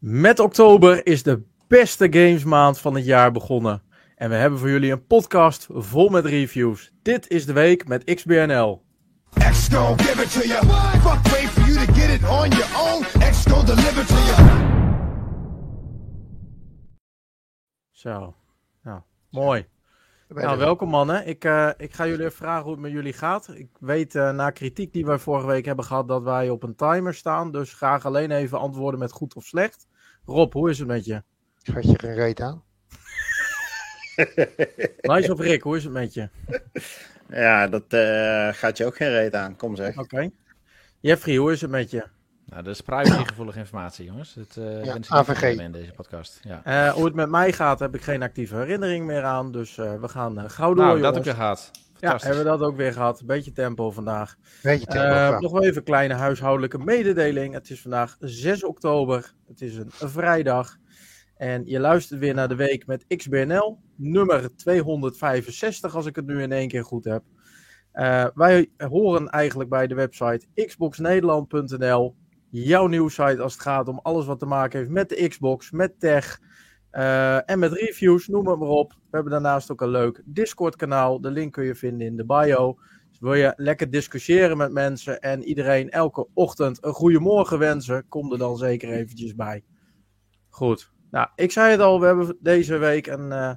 Met oktober is de beste gamesmaand van het jaar begonnen. En we hebben voor jullie een podcast vol met reviews. Dit is de week met XBNL. X give it to you. Fuck wait for you to get it on your own. X deliver to you. Zo, nou, mooi. Nou, welkom mannen. Ik, uh, ik ga jullie even vragen hoe het met jullie gaat. Ik weet uh, na kritiek die wij vorige week hebben gehad dat wij op een timer staan. Dus graag alleen even antwoorden met goed of slecht. Rob, hoe is het met je? Gaat je geen reet aan? nice of Rick, hoe is het met je? Ja, dat uh, gaat je ook geen reet aan. Kom zeg. Oké. Jeffrey, hoe is het met je? Nou, dat is privacygevoelige informatie, jongens. Het, uh, ja, AVG. in deze podcast. Ja. Uh, hoe het met mij gaat, heb ik geen actieve herinnering meer aan. Dus uh, we gaan gauw door, nou, dat ook weer gehad. Ja, hebben we dat ook weer gehad. Beetje tempo vandaag. Beetje tempo. nog wel even een kleine huishoudelijke mededeling. Het is vandaag 6 oktober. Het is een vrijdag. En je luistert weer naar de week met XBNL, nummer 265, als ik het nu in één keer goed heb. Uh, wij horen eigenlijk bij de website xboxnederland.nl, jouw nieuwsite als het gaat om alles wat te maken heeft met de Xbox, met tech uh, en met reviews, noem het maar op. We hebben daarnaast ook een leuk Discord-kanaal, de link kun je vinden in de bio. Dus wil je lekker discussiëren met mensen en iedereen elke ochtend een goede morgen wensen, kom er dan zeker eventjes bij. Goed, nou, ik zei het al, we hebben deze week een, uh,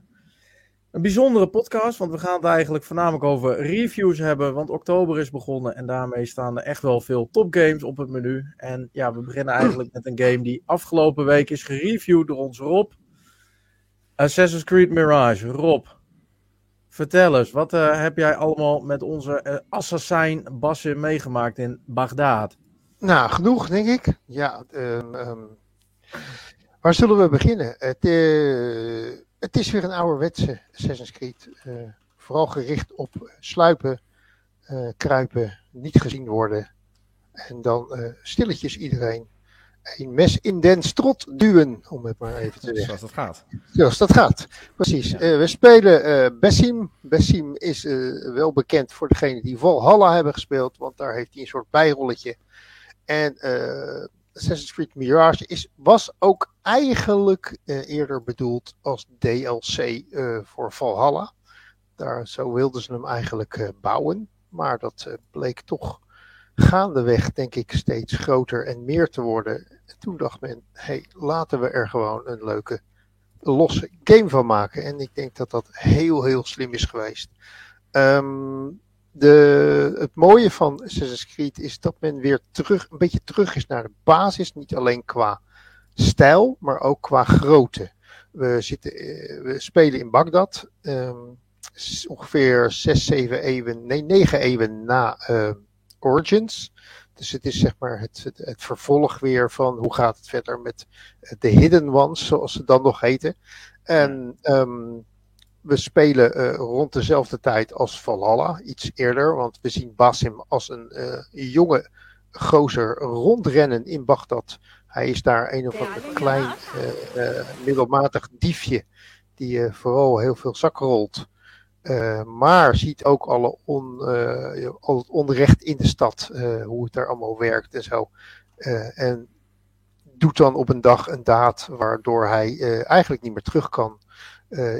een bijzondere podcast. Want we gaan het eigenlijk voornamelijk over reviews hebben. Want oktober is begonnen en daarmee staan er echt wel veel topgames op het menu. En ja, we beginnen eigenlijk met een game die afgelopen week is gereviewd door ons Rob. Assassin's Creed Mirage. Rob, vertel eens, wat uh, heb jij allemaal met onze uh, assassin Basim meegemaakt in Bagdad? Nou, genoeg denk ik. Ja, um, um Waar zullen we beginnen? Het, uh, het is weer een ouderwetse Assassin's Creed. Vooral gericht op sluipen, kruipen, niet gezien worden. En dan stilletjes iedereen een mes in den strot duwen, om het maar even te zeggen. Zoals dat gaat. Zoals dat gaat, precies. Ja. we spelen Bessim. Bessim is wel bekend voor degenen die Valhalla hebben gespeeld, want daar heeft hij een soort bijrolletje. En Assassin's Creed Mirage is, was ook eigenlijk uh, eerder bedoeld als DLC uh, eh, voor Valhalla. Daar, zo wilden ze hem eigenlijk uh, bouwen. Maar dat bleek toch gaandeweg, denk ik, steeds groter en meer te worden. En toen dacht men, hey, laten we er gewoon een leuke losse game van maken. En ik denk dat dat heel, heel slim is geweest. Um, de, het mooie van Assassin's Creed is dat men weer terug, een beetje terug is naar de basis. Niet alleen qua stijl, maar ook qua grootte. We, zitten, eh, we spelen in Bagdad. Um, ongeveer 6, 7 eeuwen, nee, 9 eeuwen na uh, Origins. Dus het is zeg maar het, het, het, vervolg weer van hoe gaat het verder met de Hidden Ones, zoals ze dan nog heten. En um, we spelen uh, rond dezelfde tijd als Valhalla, iets eerder, want we zien Basim als een uh, jonge gozer rondrennen in Bagdad. Hij is daar een of ander klein, uh, middelmatig diefje, die vooral heel veel zak rolt. Maar ziet ook alle on, al het onrecht in de stad, hoe het daar allemaal werkt en zo. en doet dan op een dag een daad waardoor hij eigenlijk niet meer terug kan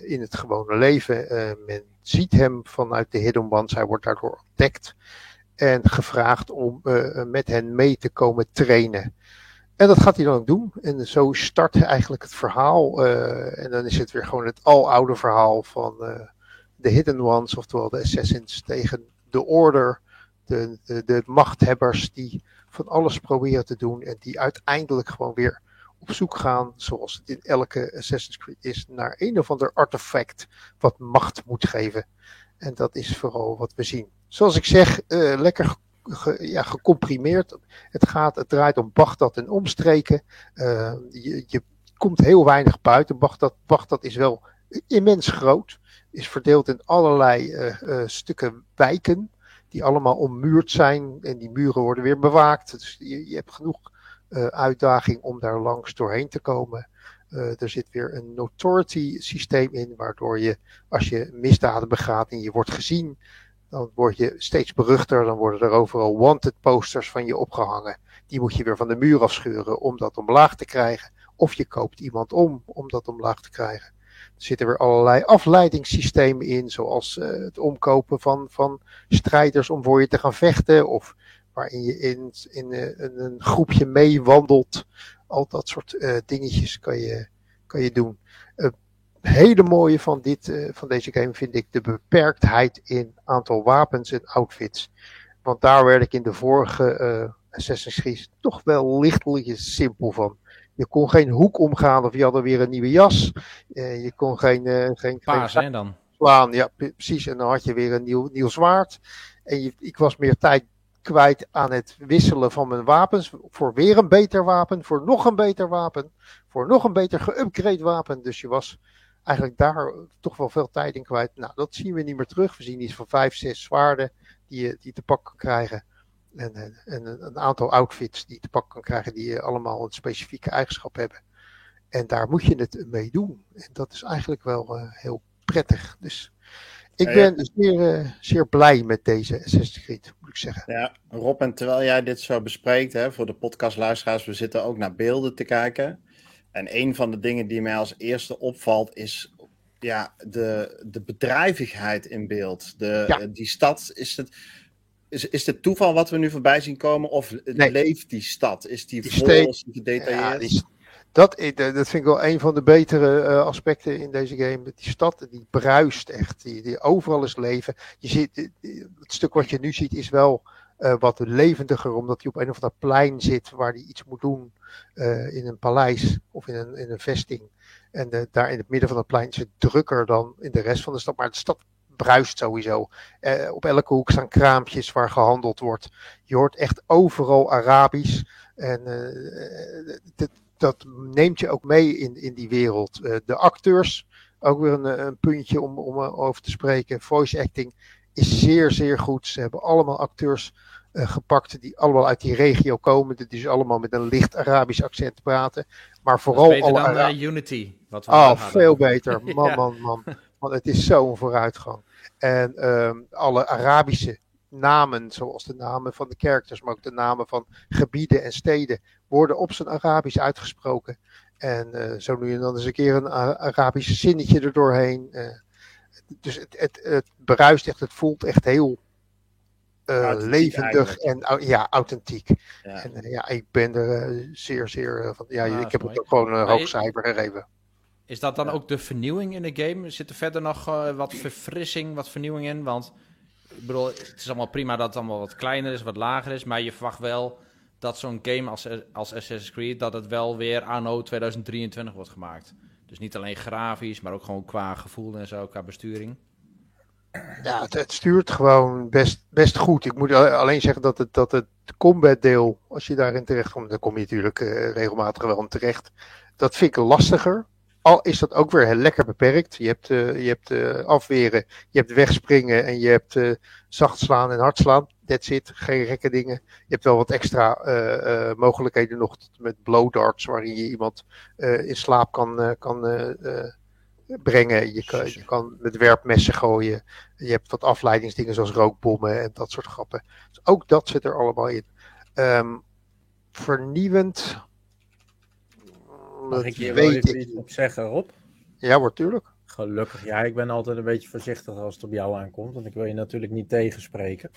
in het gewone leven. Men ziet hem vanuit de Hidden Ones, hij wordt daardoor ontdekt en gevraagd om met hen mee te komen trainen. En dat gaat hij dan ook doen. En zo start eigenlijk het verhaal. en dan is het weer gewoon het aloude verhaal van de Hidden Ones, oftewel de Assassins tegen de Order. De, de, de machthebbers die van alles proberen te doen en die uiteindelijk gewoon weer op zoek gaan, zoals het in elke Assassin's Creed is, naar een of ander artefact wat macht moet geven. En dat is vooral wat we zien. Zoals ik zeg, uh, lekker ge, ja, gecomprimeerd. Het gaat, het draait om Bagdad en omstreken. Uh, je, je komt heel weinig buiten. Bagdad, Bagdad is wel immens groot. Is verdeeld in allerlei uh, stukken wijken. Die allemaal ommuurd zijn. En die muren worden weer bewaakt. Dus je, je hebt genoeg uh, uitdaging om daar langs doorheen te komen. Er zit weer een notoriety systeem in, waardoor je, als je misdaden begaat en je wordt gezien, dan word je steeds beruchter. Dan worden er overal wanted posters van je opgehangen. Die moet je weer van de muur afscheuren om dat omlaag te krijgen. Of je koopt iemand om, om dat omlaag te krijgen. Zitten weer allerlei afleidingssystemen in, zoals uh, het omkopen van, van strijders om voor je te gaan vechten. Of waarin je in, in, uh, een groepje meewandelt. Al dat soort uh, dingetjes kan je, kan je doen. Het hele mooie van, dit, van deze game vind ik de beperktheid in aantal wapens en outfits. Want daar werd ik in de vorige Assassin's Creed toch wel lichtelijk simpel van. Je kon geen hoek omgaan of je had er weer een nieuwe jas. Uh, je kon geen... Uh, geen hè, dan? Slaan, ja, precies. En dan had je weer een nieuw, nieuw zwaard. En je, ik was meer tijd kwijt aan het wisselen van mijn wapens. Voor weer een beter wapen. Voor nog een beter wapen. Voor nog een beter geüpgrade wapen. Dus je was eigenlijk daar toch wel veel tijd in kwijt. Nou, dat zien we niet meer terug. We zien iets van vijf, zes zwaarden die je, die te pakken krijgen. En, en, een aantal outfits die je te pakken kan krijgen die allemaal een specifieke eigenschap hebben. En daar moet je het mee doen. En dat is eigenlijk wel uh, heel prettig. Dus ik ja, ben zeer, uh, zeer blij met deze Assassin's Creed, moet ik zeggen. Ja, Rob, en terwijl jij dit zo bespreekt, hè, voor de podcastluisteraars, we zitten ook naar beelden te kijken. En een van de dingen die mij als eerste opvalt is ja, de, de bedrijvigheid in beeld. De, ja. Die stad is het is, is het toeval wat we nu voorbij zien komen? Of nee. leeft die stad? Is die, die vol? Is die gedetailleerd? Ja, die, dat, dat vind ik wel een van de betere uh, aspecten in deze game. Die stad die bruist echt. Die, die overal is leven. Je ziet, het stuk wat je nu ziet is wel uh, wat levendiger. Omdat je op een of ander plein zit waar hij iets moet doen. Uh, in een paleis of in een, in een vesting. En daar in het midden van het plein is het drukker dan in de rest van de stad. Maar de stad bruist sowieso. Uh, op elke hoek staan kraampjes waar gehandeld wordt. Je hoort echt overal Arabisch. En uh, dit, dat neemt je ook mee in, in die wereld. Uh, de acteurs, ook weer een, een puntje om, om over te spreken. Voice acting is zeer, zeer goed. Ze hebben allemaal acteurs gepakt die allemaal uit die regio komen. Die dus allemaal met een licht Arabisch accent praten. Maar vooral beter alle dan Ara Unity. Wat we oh, veel beter. Man, ja. man, man. Want het is zo'n vooruitgang. En um, alle Arabische namen, zoals de namen van de characters, maar ook de namen van gebieden en steden, worden op zijn Arabisch uitgesproken. En uh, zo nu en dan eens een keer een Arabisch zinnetje erdoorheen. Uh, dus het, het, het bruist echt, het voelt echt heel uh, levendig eigenlijk. en ja, authentiek. Ja. En ja, ik ben er zeer, zeer van. Ja, ik heb het ook gewoon een hoog cijfer gegeven. Is dat dan ook de vernieuwing in de game? Zit er verder nog uh, wat verfrissing, wat vernieuwing in? Want ik bedoel, het is allemaal prima dat het allemaal wat kleiner is, wat lager is. Maar je verwacht wel dat zo'n game als, als Assassin's Creed, dat het wel weer anno 2023 wordt gemaakt. Dus niet alleen grafisch, maar ook gewoon qua gevoel en zo, qua besturing. Ja, het, het, stuurt gewoon best, best goed. Ik moet alleen zeggen dat het, dat het combat deel, als je daarin terecht komt, dan kom je natuurlijk uh, regelmatig wel in terecht. Dat vind ik lastiger. Al is dat ook weer heel lekker beperkt. Je hebt, uh, je hebt uh, afweren, je hebt wegspringen en je hebt uh, zacht slaan en hard slaan. That's it. Geen gekke dingen. Je hebt wel wat extra mogelijkheden nog met blow darts, waarin je iemand in slaap kan, kan brengen. Je kan, je kan met werpmessen gooien. Je hebt wat afleidingsdingen zoals rookbommen en dat soort grappen. Dus ook dat zit er allemaal in. Um, vernieuwend Mag ik hier wel even iets op zeggen, Rob? Ja, wordt tuurlijk. Gelukkig. Ja, ik ben altijd een beetje voorzichtig als het op jou aankomt. Want ik wil je natuurlijk niet tegenspreken.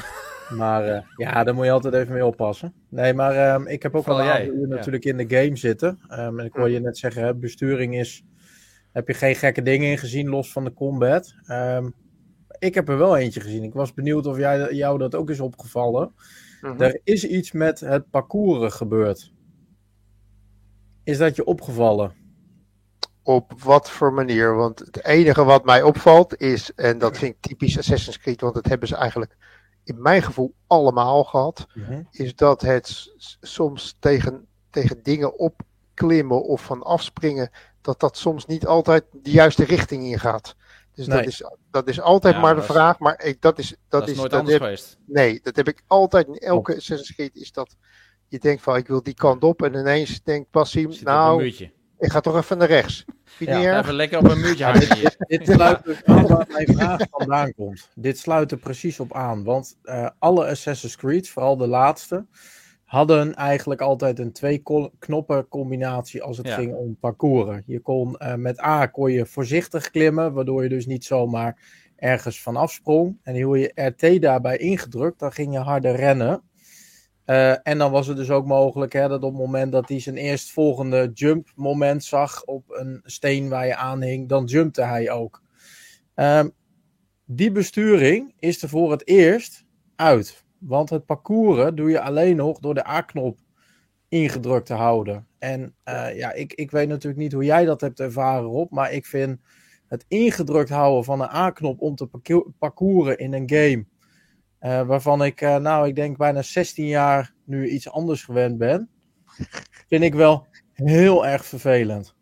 maar uh, ja, daar moet je altijd even mee oppassen. Nee, maar um, ik heb ook al een aantal uur natuurlijk in de game zitten. Um, en ik wil je net zeggen, hè, besturing is... Heb je geen gekke dingen in gezien, los van de combat? Um, ik heb er wel eentje gezien. Ik was benieuwd of jij, jou dat ook is opgevallen. Mm -hmm. Er is iets met het parcours gebeurd. Is dat je opgevallen? Op wat voor manier? Want het enige wat mij opvalt is, en dat vind ik typisch Assassin's Creed, want dat hebben ze eigenlijk in mijn gevoel allemaal gehad, mm -hmm. is dat het soms tegen, tegen dingen opklimmen of van afspringen, dat dat soms niet altijd de juiste richting ingaat. Dus nee. dat, is, dat is altijd ja, maar de vraag. Maar ik, dat is, dat, dat is, is nooit dat anders heb, geweest. Nee, dat heb ik altijd in elke Assassin's Creed is dat je denkt van ik wil die kant op en ineens denkt Passim, nou, ik ga toch even naar rechts. Ja, even lekker op een muurtje hangen dit, dit sluit dus aan waar mijn vraag vandaan komt. Dit sluit er precies op aan, want uh, alle Assassin's Creed, vooral de laatste, hadden eigenlijk altijd een twee knoppen combinatie als het Ja. ging om parcouren. Je kon eh, met A kon je voorzichtig klimmen, waardoor je dus niet zomaar ergens vanaf sprong. En hield je RT daarbij ingedrukt, dan ging je harder rennen. Eh, en dan was het dus ook mogelijk hè, dat op het moment dat hij zijn eerstvolgende jump moment zag op een steen waar je aan hing, dan jumpte hij ook. Ehm, die besturing is er voor het eerst uit. Want het parcouren doe je alleen nog door de A-knop ingedrukt te houden. En eh, ja, ik, ik weet natuurlijk niet hoe jij dat hebt ervaren, Rob. Maar ik vind het ingedrukt houden van een A-knop om te parcou- parcouren in een game. Eh, waarvan ik, eh, nou, ik denk bijna 16 jaar nu iets anders gewend ben. Vind ik wel heel erg vervelend.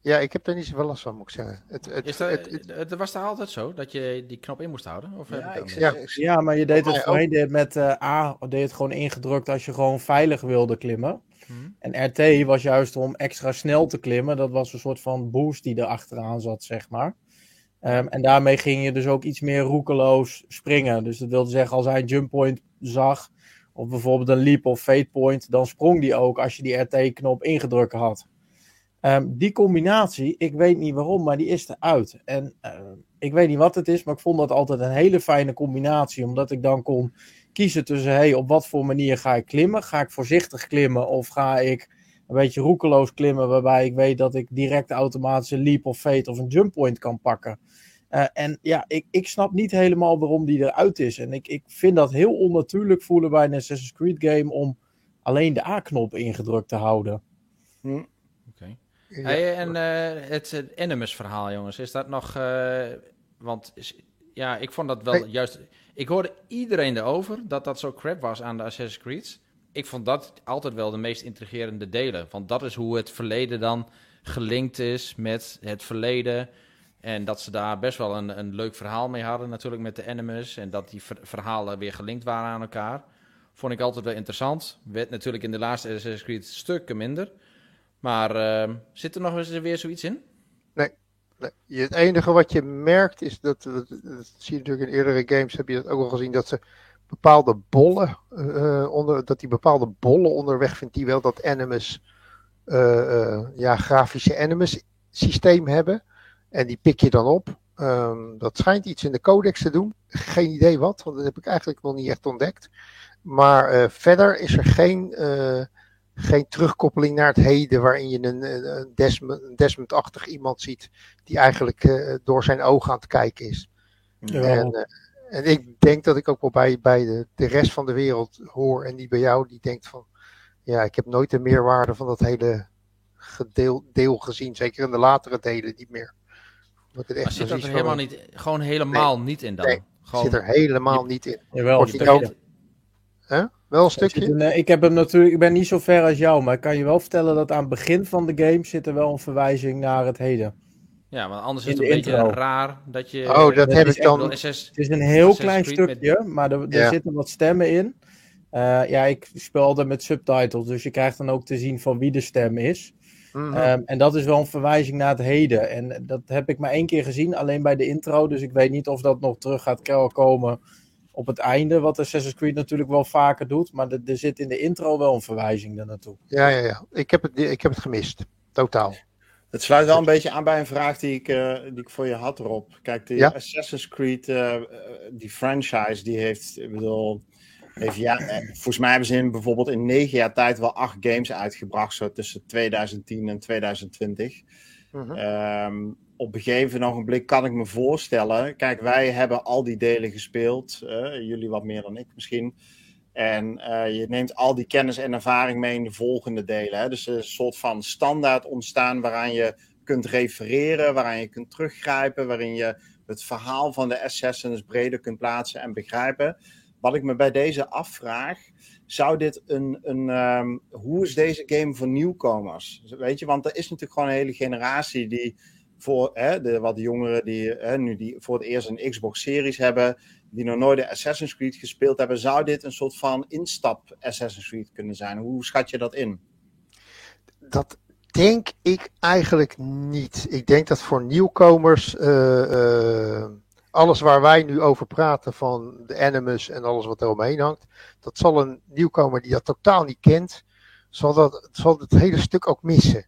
Ja, ik heb er niet zoveel last van, moet ik zeggen. Het, het, Is dat, het- het- het was daar altijd zo, dat je die knop in moest houden? Of heb Ja, ik? Ja. Ja, maar je deed het mij voorheen deed het met eh, A, deed het gewoon ingedrukt als je gewoon veilig wilde klimmen. Hm. En RT was juist om extra snel te klimmen. Dat was een soort van boost die er achteraan zat, zeg maar. Ehm, en daarmee ging je dus ook iets meer roekeloos springen. Dus dat wilde zeggen, als hij een jump point zag, of bijvoorbeeld een leap of fade point, dan sprong die ook als je die RT-knop ingedrukt had. Ehm, die combinatie, ik weet niet waarom, maar die is eruit. En ehm, ik weet niet wat het is, maar ik vond dat altijd een hele fijne combinatie. Omdat ik dan kon kiezen tussen, hey, op wat voor manier ga ik klimmen? Ga ik voorzichtig klimmen of ga ik een beetje roekeloos klimmen, waarbij ik weet dat ik direct automatisch een leap of fade of een jump point kan pakken? Eh, en ja, ik, ik snap niet helemaal waarom die eruit is. En ik, ik vind dat heel onnatuurlijk voelen bij een Assassin's Creed game om alleen de A-knop ingedrukt te houden. Oké. ja. Hey, en eh, het, het Animus verhaal, jongens, is dat nog... eh, want is- ja, ik vond dat wel Hey. juist... Ik hoorde iedereen erover dat dat zo crap was aan de Assassin's Creed. Ik vond dat altijd wel de meest intrigerende delen. Want dat is hoe het verleden dan gelinkt is met het verleden. En dat ze daar best wel een, een leuk verhaal mee hadden natuurlijk met de Animus. En dat die ver- verhalen weer gelinkt waren aan elkaar. Vond ik altijd wel interessant. Werd natuurlijk in de laatste Assassin's Creed stukken minder. Maar ehm, zit er nog eens weer zoiets in? Nee, je- het enige wat je merkt is dat, dat, dat zie je natuurlijk in eerdere games, heb je dat ook al gezien, dat ze bepaalde bollen, eh, onder, dat die bepaalde bollen onderweg vindt die wel dat Animus, eh, eh, ja, grafische Animus systeem hebben. En die pik je dan op. Ehm, dat schijnt iets in de codex te doen. Geen idee wat, want dat heb ik eigenlijk nog niet echt ontdekt. Maar eh, verder is er geen, eh, geen terugkoppeling naar het heden, waarin je een, een, een Desmond, een Desmond-achtig iemand ziet die eigenlijk eh, door zijn ogen aan het kijken is. Ja. En, eh, en ik denk dat ik ook wel bij, bij de, de rest van de wereld hoor en die bij jou, die denkt van, ja, ik heb nooit de meerwaarde van dat hele gedeel, deel gezien, zeker in de latere delen niet meer. Het echt Maar zit dat er van- helemaal niet, gewoon helemaal niet in dan? Nee, gewoon, zit er helemaal niet in. Jawel, nou- stukje. Wel een stukje? een, ik heb hem natuurlijk, ik ben niet zo ver als jou, maar ik kan je wel vertellen dat aan het begin van de game zit er wel een verwijzing naar het heden. Ja, want anders is het een beetje raar dat je... Oh, dat heb ik dan. SS Het is een heel klein Creed met- stukje, maar er, er Ja. zitten wat stemmen in. Eh, ja, ik speel altijd met subtitles, dus je krijgt dan ook te zien van wie de stem is. Mhm. Ehm, en dat is wel een verwijzing naar het heden. En dat heb ik maar één keer gezien, alleen bij de intro. Dus ik weet niet of dat nog terug gaat komen op het einde. Wat Assassin's Creed natuurlijk wel vaker doet. Maar er, er zit in de intro wel een verwijzing daar naartoe. Ja, ja, ja. Ik heb het, ik heb het gemist. Totaal. Het sluit wel een beetje aan bij een vraag die ik, eh, die ik voor je had, Rob. Kijk, de Ja. Assassin's Creed, eh, eh, die franchise, die heeft, ik bedoel, heeft ja, eh, volgens mij hebben ze in, bijvoorbeeld in negen jaar tijd wel acht games uitgebracht, zo tussen 2010 en 2020. Mhm. Ehm, op een gegeven ogenblik kan ik me voorstellen. Kijk, wij hebben al die delen gespeeld. jullie wat meer dan ik misschien. En eh, je neemt al die kennis en ervaring mee in de volgende delen. Hè? Dus een soort van standaard ontstaan waaraan je kunt refereren, waaraan je kunt teruggrijpen, waarin je het verhaal van de Assassins breder kunt plaatsen en begrijpen. Wat ik me bij deze afvraag, zou dit een, een ehm, hoe is deze game voor nieuwkomers? Weet je, want er is natuurlijk gewoon een hele generatie die voor hè, de wat jongeren die hè, nu die voor het eerst een Xbox Series hebben, die nog nooit de Assassin's Creed gespeeld hebben, zou dit een soort van instap Assassin's Creed kunnen zijn? Hoe schat je dat in? Dat denk ik eigenlijk niet. Ik denk dat voor nieuwkomers, eh, eh, alles waar wij nu over praten van de Animus en alles wat er omheen hangt, dat zal een nieuwkomer die dat totaal niet kent, zal, dat, zal het hele stuk ook missen.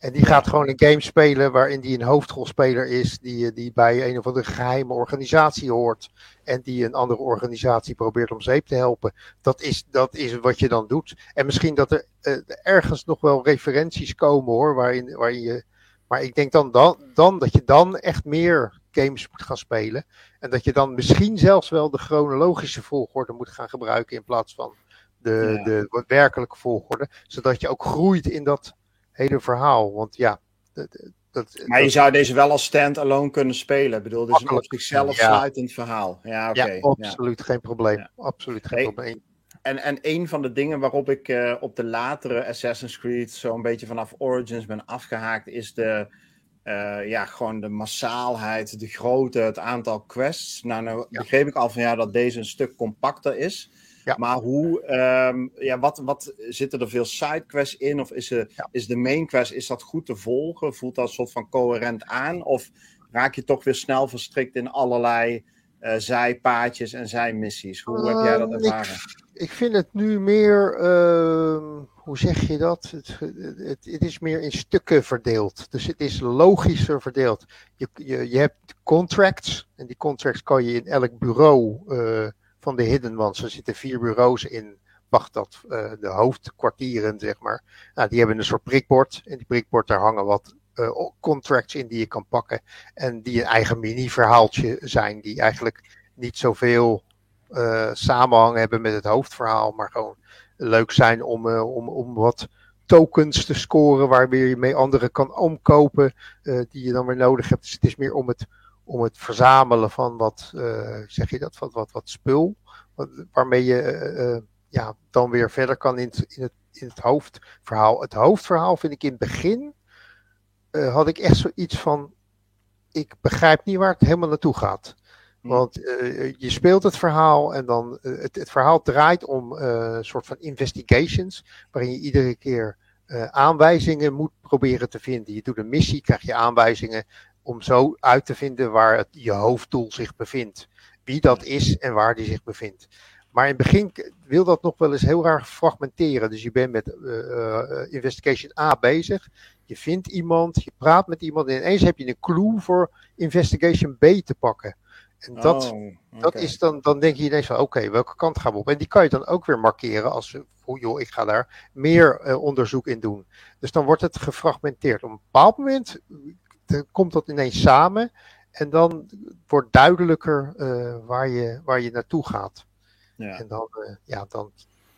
En die gaat gewoon een game spelen waarin die een hoofdrolspeler is, die, die bij een of andere geheime organisatie hoort en die een andere organisatie probeert om zeep te helpen. Dat is, dat is wat je dan doet. En misschien dat er uh, ergens nog wel referenties komen hoor, waarin, waarin je. Maar ik denk dan, dan, dan dat je dan echt meer games moet gaan spelen. En dat je dan misschien zelfs wel de chronologische volgorde moet gaan gebruiken in plaats van de, ja. de werkelijke volgorde. Zodat je ook groeit in dat hele verhaal. Want ja, dat, dat, maar je zou deze wel als stand-alone kunnen spelen. Ik bedoel, dit is een op zichzelf ja. sluitend verhaal. Ja. Okay. Ja, absoluut geen probleem. Absoluut geen hey, probleem. En, en een van de dingen waarop ik uh, op de latere Assassin's Creed zo'n beetje vanaf Origins ben afgehaakt, is de, uh, ja, gewoon de massaalheid, de grootte, het aantal quests. Nou, nou begreep ik al van ja dat deze een stuk compacter is. Ja. Maar hoe, um, ja, wat, wat, zitten er veel sidequests in? Of is, de, ja. is de main quest, is dat goed te volgen? Voelt dat een soort van coherent aan? Of raak je toch weer snel verstrikt in allerlei uh, zijpaadjes en zijmissies? Hoe heb jij dat ervaren? Ik, ik vind het nu meer, uh, hoe zeg je dat? Het, het, het, is meer in stukken verdeeld. Dus het is logischer verdeeld. Je, je, je hebt contracts en die contracts kan je in elk bureau uh, van de Hidden Ones. Er zitten vier bureaus in Bagdad, uh, de hoofdkwartieren, zeg maar. Nou, die hebben een soort prikbord. En die prikbord, daar hangen wat uh, contracts in die je kan pakken. En die een eigen mini-verhaaltje zijn, die eigenlijk niet zoveel uh, samenhang hebben met het hoofdverhaal, maar gewoon leuk zijn om, om, om wat tokens te scoren, waarmee je mee anderen kan omkopen, die je dan weer nodig hebt. Dus het is meer om het om het verzamelen van wat, uh, zeg je dat, wat, wat, wat spul, wat, waarmee je uh, ja, dan weer verder kan in het, in, het, in het hoofdverhaal. Het hoofdverhaal vind ik in het begin, had ik echt zoiets van, ik begrijp niet waar het helemaal naartoe gaat. Want uh, je speelt het verhaal en dan uh, het, het, verhaal draait om uh, een soort van investigations, waarin je iedere keer aanwijzingen moet proberen te vinden. Je doet een missie, krijg je aanwijzingen om zo uit te vinden waar het, je hoofddoel zich bevindt. Wie dat is en waar die zich bevindt. Maar in het begin wil dat nog wel eens heel erg fragmenteren. Dus je bent met uh, uh, Investigation A bezig. Je vindt iemand, je praat met iemand en ineens heb je een clue voor Investigation B te pakken. En dat, oh, okay. dat is dan, dan denk je ineens van oké, okay, welke kant gaan we op? En die kan je dan ook weer markeren als, oh joh, ik ga daar meer uh, onderzoek in doen. Dus dan wordt het gefragmenteerd. Op een bepaald moment komt dat ineens samen. En dan wordt duidelijker uh, waar, je, waar je naartoe gaat. Ja. En dan, uh, ja, dan,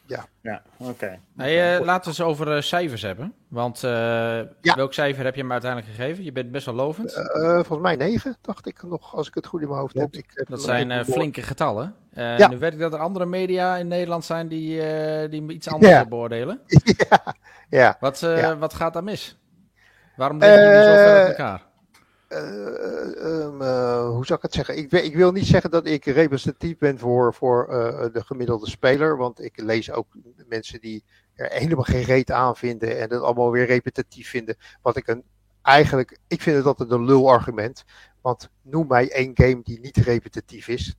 ja. Ja, oké. Okay. Hey, uh, laten we eens over cijfers hebben. Want ja. welk cijfer heb je hem uiteindelijk gegeven? Je bent best wel lovend. volgens mij 9, dacht ik nog, als ik het goed in mijn hoofd heb. Ik heb dat zijn flinke getallen. ja. Nu weet ik dat er andere media in Nederland zijn die, die iets anders ja. beoordelen. ja. ja. Wat, wat gaat daar mis? Waarom liggen jullie zo ver op elkaar? Uh, um, uh, hoe zou ik het zeggen? Ik, ik, wil niet zeggen dat ik representatief ben voor, voor de gemiddelde speler. Want ik lees ook mensen die er helemaal geen reet aan vinden. En het allemaal weer repetitief vinden. Wat ik een, eigenlijk, ik vind het altijd een lul argument. Want noem mij één game die niet repetitief is.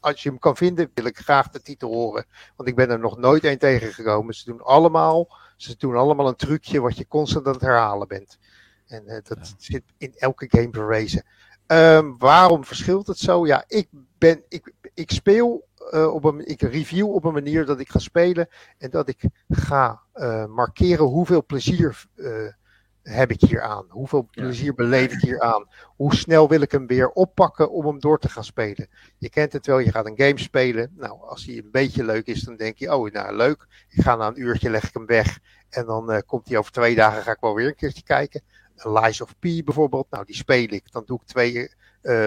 Als je hem kan vinden, wil ik graag de titel horen. Want ik ben er nog nooit één tegengekomen. Ze doen allemaal, ze doen allemaal een trucje wat je constant aan het herhalen bent. En uh, dat ja. zit in elke game verwezen. Um, waarom verschilt het zo? Ja, ik ben, ik, ik speel uh, op een, ik review op een manier dat ik ga spelen en dat ik ga uh, markeren hoeveel plezier heb ik hier aan? Hoeveel plezier beleef ik hier aan? Hoe snel wil ik hem weer oppakken om hem door te gaan spelen? Je kent het wel, je gaat een game spelen. Nou, als die een beetje leuk is, dan denk je, oh, nou leuk. Ik ga na een uurtje, leg ik hem weg. En dan uh, komt hij over twee dagen, ga ik wel weer een keertje kijken. Lies of P bijvoorbeeld, nou die speel ik. Dan doe ik twee uh,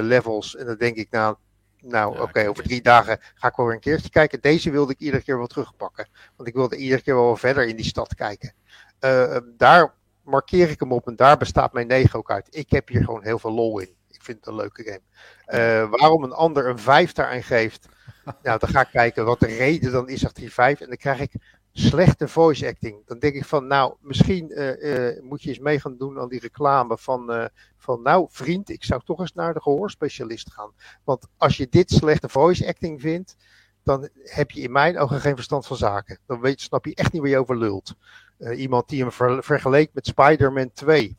levels en dan denk ik nou, nou ja, oké, okay, over drie dagen ga ik wel weer een keertje kijken. Deze wilde ik iedere keer wel terugpakken. Want ik wilde iedere keer wel verder in die stad kijken. Uh, daar markeer ik hem op en daar bestaat mijn 9 ook uit. Ik heb hier gewoon heel veel lol in. Ik vind het een leuke game. Uh, waarom een ander een 5 daaraan geeft, nou dan ga ik kijken wat de reden dan is achter die 5. En dan krijg ik slechte voice acting. Dan denk ik van, nou, misschien eh, eh, moet je eens mee gaan doen aan die reclame van, eh, van, nou, vriend, ik zou toch eens naar de gehoorspecialist gaan. Want als je dit slechte voice acting vindt, dan heb je in mijn ogen geen verstand van zaken. Dan weet, snap je echt niet waar je over lult. Eh, iemand die hem ver- vergeleek met Spider-Man 2.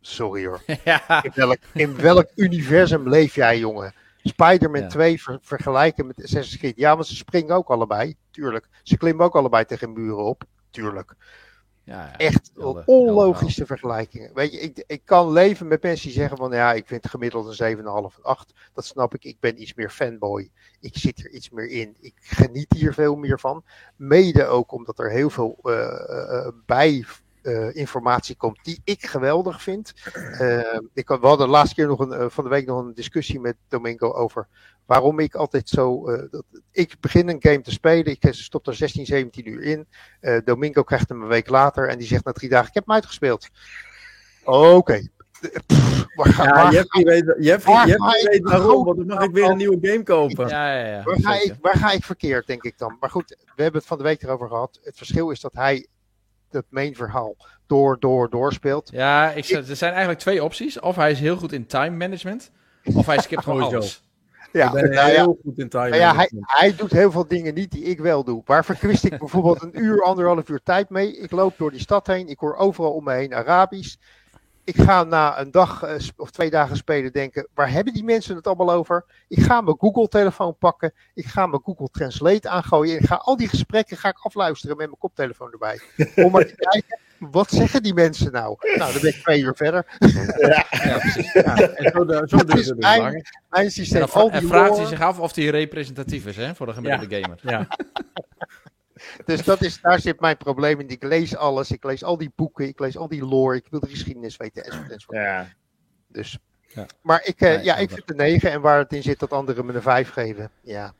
Sorry hoor. ja. In welk, in welk universum leef jij, jongen? Spider-Man Ja. 2 ver- vergelijken met Assassin's Creed. Ja, want ze springen ook allebei, tuurlijk. Ze klimmen ook allebei tegen muren op, tuurlijk. Ja. Echt Helder, onlogische vergelijkingen. Weet je, ik, ik kan leven met mensen die zeggen van ja, ik vind gemiddeld een 7,5 en 8. Dat snap ik. Ik ben iets meer fanboy. Ik zit er iets meer in. Ik geniet hier veel meer van. Mede ook omdat er heel veel eh, bij informatie komt die ik geweldig vind. Eh, ik, had- we hadden de laatste keer nog een, van de week nog een discussie met Domingo over waarom ik altijd zo. eh, dat, ik begin een game te spelen. Ik stop er 16, 17 uur in. Eh, Domingo krijgt hem een week later en die zegt na drie dagen: Ik heb hem uitgespeeld. Oké. Pff, waar ga- Ja, waar Jeffrey weet, Jeffrey, waar weet waarom, want dan mag ik weer een nieuwe game kopen. Ja, ja, ja. Waar ga, ik, waar ga ik verkeerd, denk ik dan? Maar goed, we hebben het van de week erover gehad. Het verschil is dat hij het main verhaal door, door, doorspeelt. Ja, ik, zeg- er zijn eigenlijk twee opties. Of hij is heel goed in time management, of hij skipt gewoon alles. Ja, ik ben nou ja, heel goed in time maar ja hij, management. hij doet heel veel dingen niet die ik wel doe. Waar verkwist ik bijvoorbeeld een uur, anderhalf uur tijd mee? Ik loop door die stad heen, ik hoor overal om me heen Arabisch. Ik ga na een dag eh, of twee dagen spelen denken, waar hebben die mensen het allemaal over? Ik ga mijn Google-telefoon pakken, ik ga mijn Google Translate aangooien en ik ga al die gesprekken ga ik afluisteren met mijn koptelefoon erbij. Om maar te kijken, wat zeggen die mensen nou? Nou, dan ben ik twee uur verder. Ja, precies. Ja, en zo, de- zo Dat is het dus mijn- lang. Mijn En dan en die vraagt hij zich af of hij representatief is hè, voor de gemiddelde gamer. Ja. Dus dat is, daar zit mijn probleem in. Ik lees alles, ik lees al die boeken, ik lees al die lore, ik wil de geschiedenis weten, enzovoort. Ja. Dus. Ja. Maar ik, eh, Nee, ja, ik vind de 9 en waar het in zit dat anderen me een 5 geven. Ja,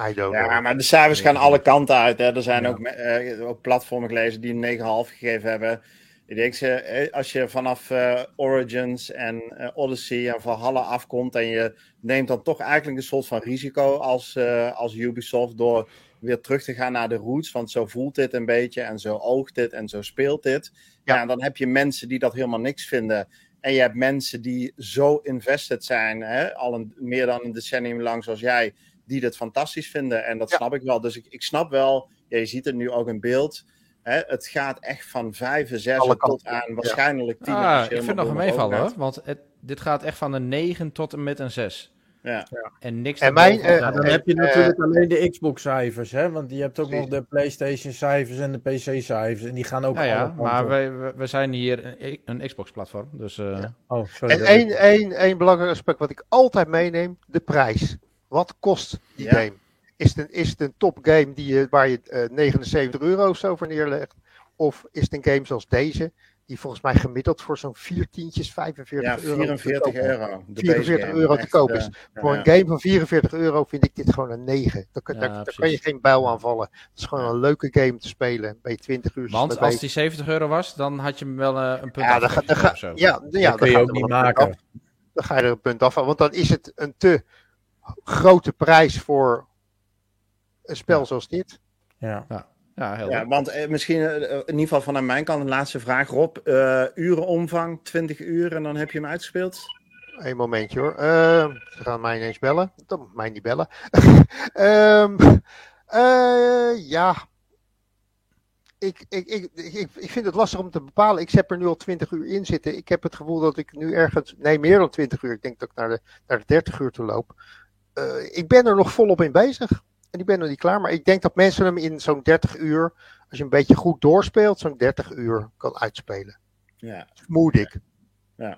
I don't know. ja, maar de cijfers gaan alle kanten uit. Hè. Er zijn Ja. ook, eh, ook platformen gelezen die een 9,5 gegeven hebben. Ik denk, ze, eh, als je vanaf eh, Origins en Odyssey en Valhalla afkomt en je neemt dan toch eigenlijk een soort van risico als, als Ubisoft door weer terug te gaan naar de roots, want zo voelt dit een beetje en zo oogt dit en zo speelt dit. Ja. Ja, dan heb je mensen die dat helemaal niks vinden. En je hebt mensen die zo invested zijn, hè, al een, meer dan een decennium lang zoals jij, die dit fantastisch vinden. En dat Ja. snap ik wel. Dus ik, ik snap wel, ja, je ziet het nu ook in beeld. Hè, het gaat echt van vijf, zes Alle tot kanten, aan ja. waarschijnlijk tien. Ah, als ik vind het nog een meevallen hoor, want het, dit gaat echt van een 9 tot en met een 6. Ja. En niks En mijn, eh, Ja, dan heb je eh, natuurlijk alleen de Xbox-cijfers, hè? Want je hebt ook Precies. nog de PlayStation-cijfers en de PC-cijfers. En die gaan ook ja, ja, kanten maar wij, we, we zijn hier een, een Xbox-platform, dus eh, Oh, sorry. en dat- één, één, één belangrijk aspect wat ik altijd meeneem, de prijs. Wat kost die Ja. game? Is het een, is het een topgame die je, waar je eh, 79 euro of zo voor neerlegt? Of is het een game zoals deze, die volgens mij gemiddeld voor zo'n 4 tientjes, 45 Ja, euro. 44 te koop is? euro. De 44 base game. euro te koop eh, is. ja, Voor ja. een game van 44 euro vind ik dit gewoon een 9. Daar, kan- Ja, daar, daar precies. kan je geen bijl aan vallen. Het is gewoon een leuke game te spelen. Je 20 uur want als die 70 euro was, dan had je hem wel eh, een punt Ja, dan, ga, dan, ja, ja, dat kun je ook niet maken. af. Dan ga je er een punt af. Want dan is het een te grote prijs voor een spel Ja. zoals dit. Ja. Ja, heel Ja, goed. want eh, misschien eh, in ieder geval vanuit mijn kant een laatste vraag. Rob, eh urenomvang, 20 uur en dan heb je hem uitgespeeld? Een momentje hoor. Ehm, ze gaan mij ineens bellen. Dan moet mij niet bellen. Ehm, eh, ja. Ik, ik, ik, ik, ik vind het lastig om te bepalen. Ik heb er nu al 20 uur in zitten. Ik heb het gevoel dat ik nu ergens. Nee, meer dan 20 uur. Ik denk dat ik naar de, naar de 30 uur toe loop. Eh, ik ben er nog volop in bezig. En ik ben nog niet klaar. Maar ik denk dat mensen hem in zo'n 30 uur. Als je een beetje goed doorspeelt, zo'n 30 uur kan uitspelen. Ja, Vermoed ik. nou.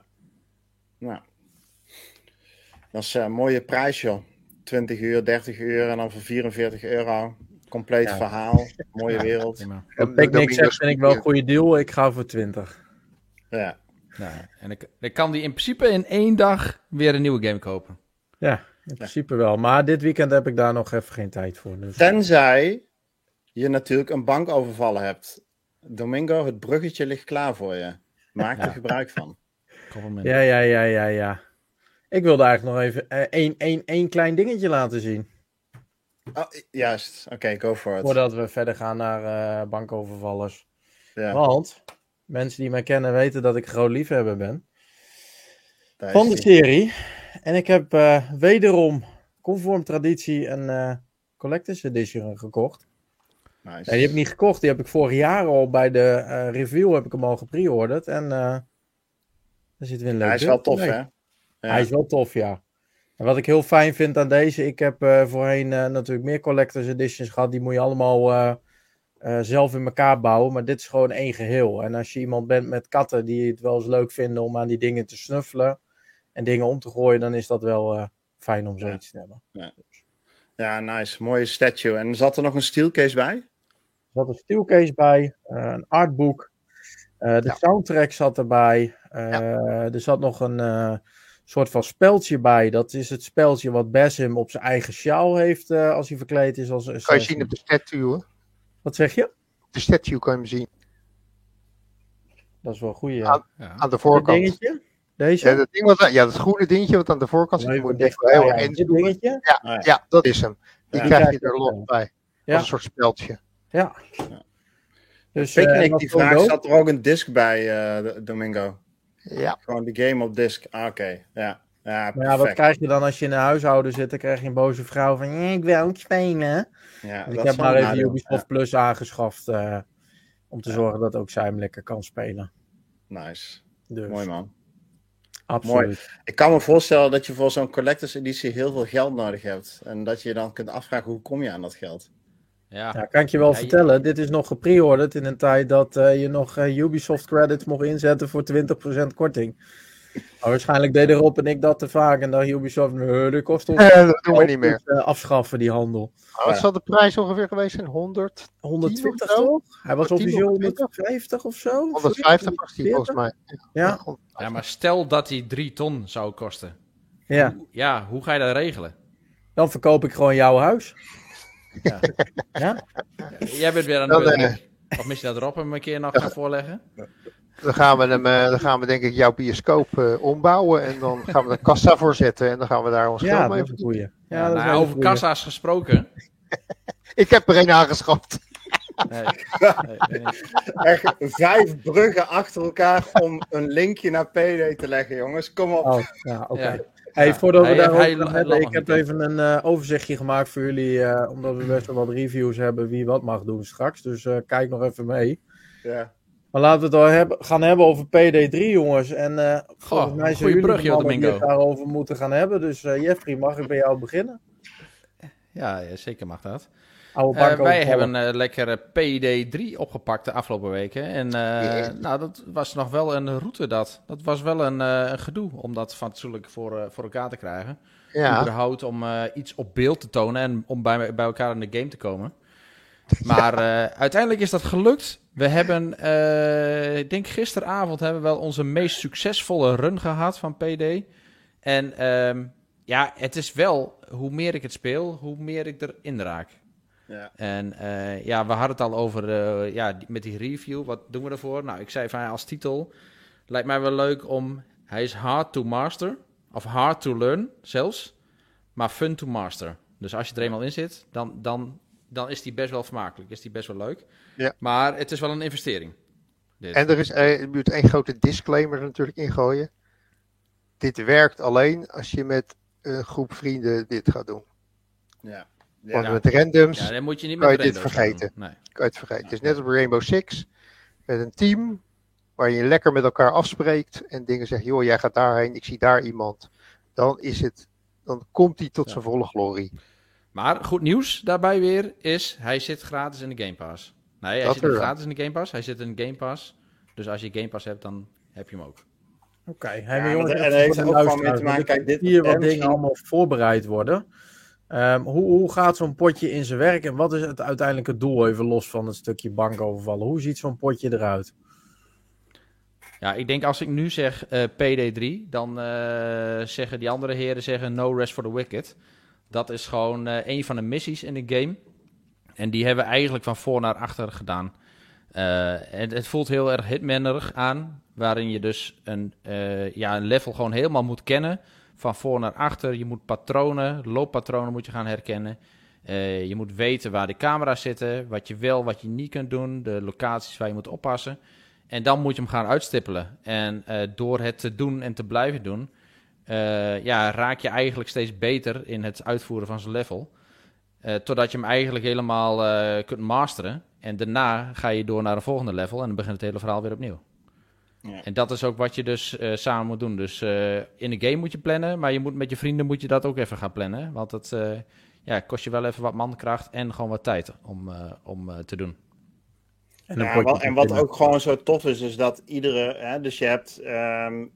Dat is eh, een mooie prijs, joh. 20 uur, 30 uur en dan voor 44 euro. Compleet Ja. verhaal. Mooie wereld. Prima. Wat Picnic Domingo zegt, vind ik wel een goede deal. Ik ga voor 20. Ja. Nou, en ik, ik kan die in principe in één dag weer een nieuwe game kopen. Ja, in principe wel. Maar dit weekend heb ik daar nog even geen tijd voor. Dus. Tenzij je natuurlijk een bank overvallen hebt. Domingo, het bruggetje ligt klaar voor je. Maak er gebruik van. Ja, ja, ja, ja, ja. Ik wilde eigenlijk nog even eh, één, één, één klein dingetje laten zien. Oh, juist. Oké, go for it. Voordat we verder gaan naar eh, bankovervallers. Ja, Want mensen die mij kennen weten dat ik een groot liefhebber ben. Van de serie. En ik heb eh, wederom, conform traditie, een eh, Collector's Edition gekocht. Nice. Nee, die heb ik niet gekocht. Die heb ik vorig jaar al bij de eh, review heb ik hem al gepreorderd. En daar zit weer een leuk Hij is wel tof, hè? Ja. Hij is wel tof, ja. En wat ik heel fijn vind aan deze, ik heb voorheen natuurlijk meer collectors editions gehad. Die moet je allemaal zelf in elkaar bouwen. Maar dit is gewoon één geheel. En als je iemand bent met katten die het wel eens leuk vinden om aan die dingen te snuffelen en dingen om te gooien, dan is dat wel eh, fijn om zoiets te hebben. Ja, nice. Mooie statue. En zat er nog een steelcase bij? Er zat een steelcase bij, eh, een artbook. Eh, de Ja. soundtrack zat erbij. Eh, Er zat nog een eh, soort van speltje bij. Dat is het speltje wat Basim op zijn eigen sjaal heeft eh, als hij verkleed is. Als, als- Kan je zien op de statue, hoor. Wat zeg je? Op de statue kan je hem zien. Dat is wel een goede. Ah, Ja. Aan de voorkant. dingetje? Deze? Ja, dat, ding wat, ja, dat groene dingetje wat aan de voorkant zit. Moet dicht- ah, ja, dingetje? Ah, ja. Ja, dat is hem. Die Ja. krijg Die je er los bij. Ja. Als een soort speldje. Ja. Dus, eh, en dat die vraag, zat er ook een disc bij, eh, Domingo? Ja, Gewoon de game op disc. Ah, Oké, ja. Ja, Maar ja, wat krijg je dan als je in een huishouden zit? Dan krijg je een boze vrouw van, "Ja, ik wil ook spelen. Ja, ik heb maar even nadeel. Ubisoft Plus aangeschaft. eh, om te zorgen dat ook zij hem lekker kan spelen. Nice. Dus, Mooi man. Absoluut. Ik kan me voorstellen dat je voor zo'n collectors editie heel veel geld nodig hebt. En dat je je dan kunt afvragen hoe kom je aan dat geld. Ja. Ja, kan ik je wel Ja, je- vertellen. Dit is nog gepreorderd in een tijd dat eh, je nog eh, Ubisoft credits mocht inzetten voor 20% korting. Maar waarschijnlijk deden Rob en ik dat te vaak. En dan Ubisoft, nee, dat kost ons Eh, dat doen we niet meer. eh, afschaffen, die handel. Wat zal de prijs ongeveer geweest zijn? 100? 120 of zo? toch? Hij was 10 officieel 120? 150 of zo? 150 was 140? volgens mij. Ja, ja, maar stel dat die 3 ton zou kosten. ja. Ja, hoe ga je dat regelen? Dan verkoop ik gewoon jouw huis. Ja. Ja? Jij bent weer aan de Dan, beurt. Of misschien dat Rob hem een keer nog gaan voorleggen? Dan gaan we, hem, eh, dan gaan we denk ik jouw bioscoop eh, ombouwen. En dan gaan we er kassa voor zetten. En dan gaan we daar ons Ja, geld dat mee goeie. Ja, nou, over goeie. kassa's gesproken. Ik heb er een aangeschaft. Nee, nee, nee, niet. Echt vijf bruggen achter elkaar om een linkje naar PD te leggen, jongens. Kom op. Oh, ja, oké. Ja. Hey, Ja, voordat we daarover gaan hebben, ik heb even een eh, overzichtje gemaakt voor jullie, eh, omdat we best wel wat reviews hebben wie wat mag doen straks. Dus eh, kijk nog even mee. Ja. Maar laten we het al hebben, gaan hebben over PD3, jongens. En eh volgens mij brug, joh, mannen die Domingo. het daarover moeten gaan hebben. Dus eh, Jeffrey, mag ik bij jou beginnen? Ja, ja, zeker mag dat. Eh, wij overvallen. hebben eh lekker PD3 opgepakt de afgelopen weken. En eh, Ja. nou, dat was nog wel een route dat. Dat was wel een, eh, een gedoe om dat fatsoenlijk voor, voor elkaar te krijgen. Ja, Überhaupt om eh, iets op beeld te tonen en om bij, bij elkaar in de game te komen. Maar eh, uiteindelijk is dat gelukt. We hebben, eh, ik denk gisteravond hebben we wel onze meest succesvolle run gehad van PD. En ehm, ja, het is wel, hoe meer ik het speel, hoe meer ik erin raak. Ja. En eh, ja, we hadden het al over, ja, met die review, wat doen we ervoor? Nou, ik zei van ja, als titel, lijkt mij wel leuk om, hij is hard to master, of hard to learn zelfs, maar fun to master. Dus als je er eenmaal in zit, dan, dan, dan is die best wel vermakelijk, is die best wel leuk. Ja. Maar het is wel een investering. Dit. en er is eh, moet één grote disclaimer er natuurlijk ingooien. Dit werkt alleen als je met een groep vrienden dit gaat doen. Ja. Want Ja. met randoms ja, dan moet je niet kan met je dit vergeten. Nee. kan je het vergeten. Het is net als bij Rainbow Six. Met een team waar je lekker met elkaar afspreekt en dingen zegt, joh, jij gaat daarheen, ik zie daar iemand. Dan is het, dan komt hij tot Ja. zijn volle glorie. Maar goed nieuws daarbij weer is, hij zit gratis in de Game Pass. Nee, hij Dat zit niet gratis in de Game Pass, hij zit in de Game Pass. Dus als je Game Pass hebt, dan heb je hem ook. Oké, hey, Ja, maar maar jongens, er- er heeft de ook gewoon luisteraars, mee te maken, kijk, ik dit- zie hier wat hè, dingen allemaal voorbereid worden. Ehm, hoe, hoe gaat zo'n potje in zijn werk en wat is het uiteindelijke doel, even los van het stukje bankovervallen? Hoe ziet zo'n potje eruit? Ja, ik denk als ik nu zeg eh, PD3, dan eh, zeggen die andere heren zeggen No Rest for the Wicked. Dat is gewoon eh, een van de missies in de game. En die hebben we eigenlijk van voor naar achter gedaan. En het voelt heel erg hitmanerig aan, waarin je dus een, eh, ja, een level gewoon helemaal moet kennen. Van voor naar achter. Je moet patronen, looppatronen moet je gaan herkennen. Je moet weten waar de camera's zitten, wat je wel, wat je niet kunt doen, de locaties waar je moet oppassen. En dan moet je hem gaan uitstippelen. En door het te doen en te blijven doen, eh, ja, raak je eigenlijk steeds beter in het uitvoeren van zijn level. totdat je hem eigenlijk helemaal kunt masteren. En daarna ga je door naar een volgende level en dan begint het hele verhaal weer opnieuw. Ja. En dat is ook wat je dus samen moet doen. Dus in de game moet je plannen, maar je moet met je vrienden moet je dat ook even gaan plannen. Want het, ja, kost je wel even wat mankracht en gewoon wat tijd om, uh, om uh, te doen. En, ja, wat, en wat ook gewoon zo tof is, is dat iedere, hè, dus je hebt, um,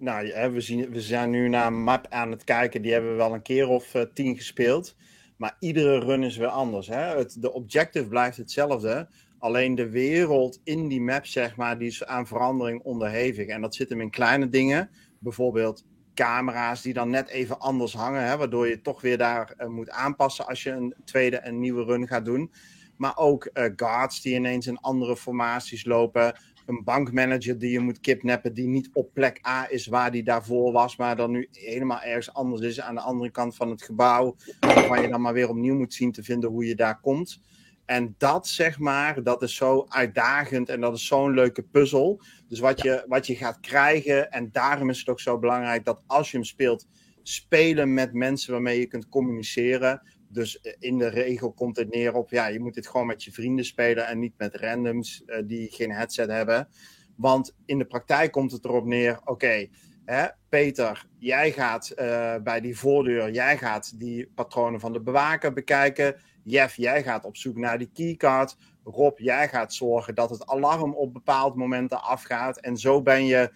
nou, we, we zijn nu naar een map aan het kijken, die hebben we wel een keer of uh, tien gespeeld. Maar iedere run is weer anders. Hè? Het, de objective blijft hetzelfde. Alleen de wereld in die map, zeg maar, die is aan verandering onderhevig. En dat zit hem in kleine dingen. Bijvoorbeeld camera's die dan net even anders hangen, hè, waardoor je toch weer daar uh, moet aanpassen als je een tweede en nieuwe run gaat doen. Maar ook uh, guards die ineens in andere formaties lopen. Een bankmanager die je moet kidnappen, die niet op plek A is waar die daarvoor was, maar dan nu helemaal ergens anders is aan de andere kant van het gebouw. Waar je dan maar weer opnieuw moet zien te vinden hoe je daar komt. En dat, zeg maar, dat is zo uitdagend en dat is zo'n leuke puzzel. Dus wat, je, wat je gaat krijgen, en daarom is het ook zo belangrijk dat als je hem speelt, spelen met mensen waarmee je kunt communiceren. Dus eh, in de regel komt het neer op, ja, je moet dit gewoon met je vrienden spelen en niet met randoms uh, die geen headset hebben. Want in de praktijk komt het erop neer, oké, Peter, jij gaat uh, bij die voordeur, jij gaat die patronen van de bewaker bekijken. Jeff, jij gaat op zoek naar die keycard. Rob, jij gaat zorgen dat het alarm op bepaalde momenten afgaat. En zo ben je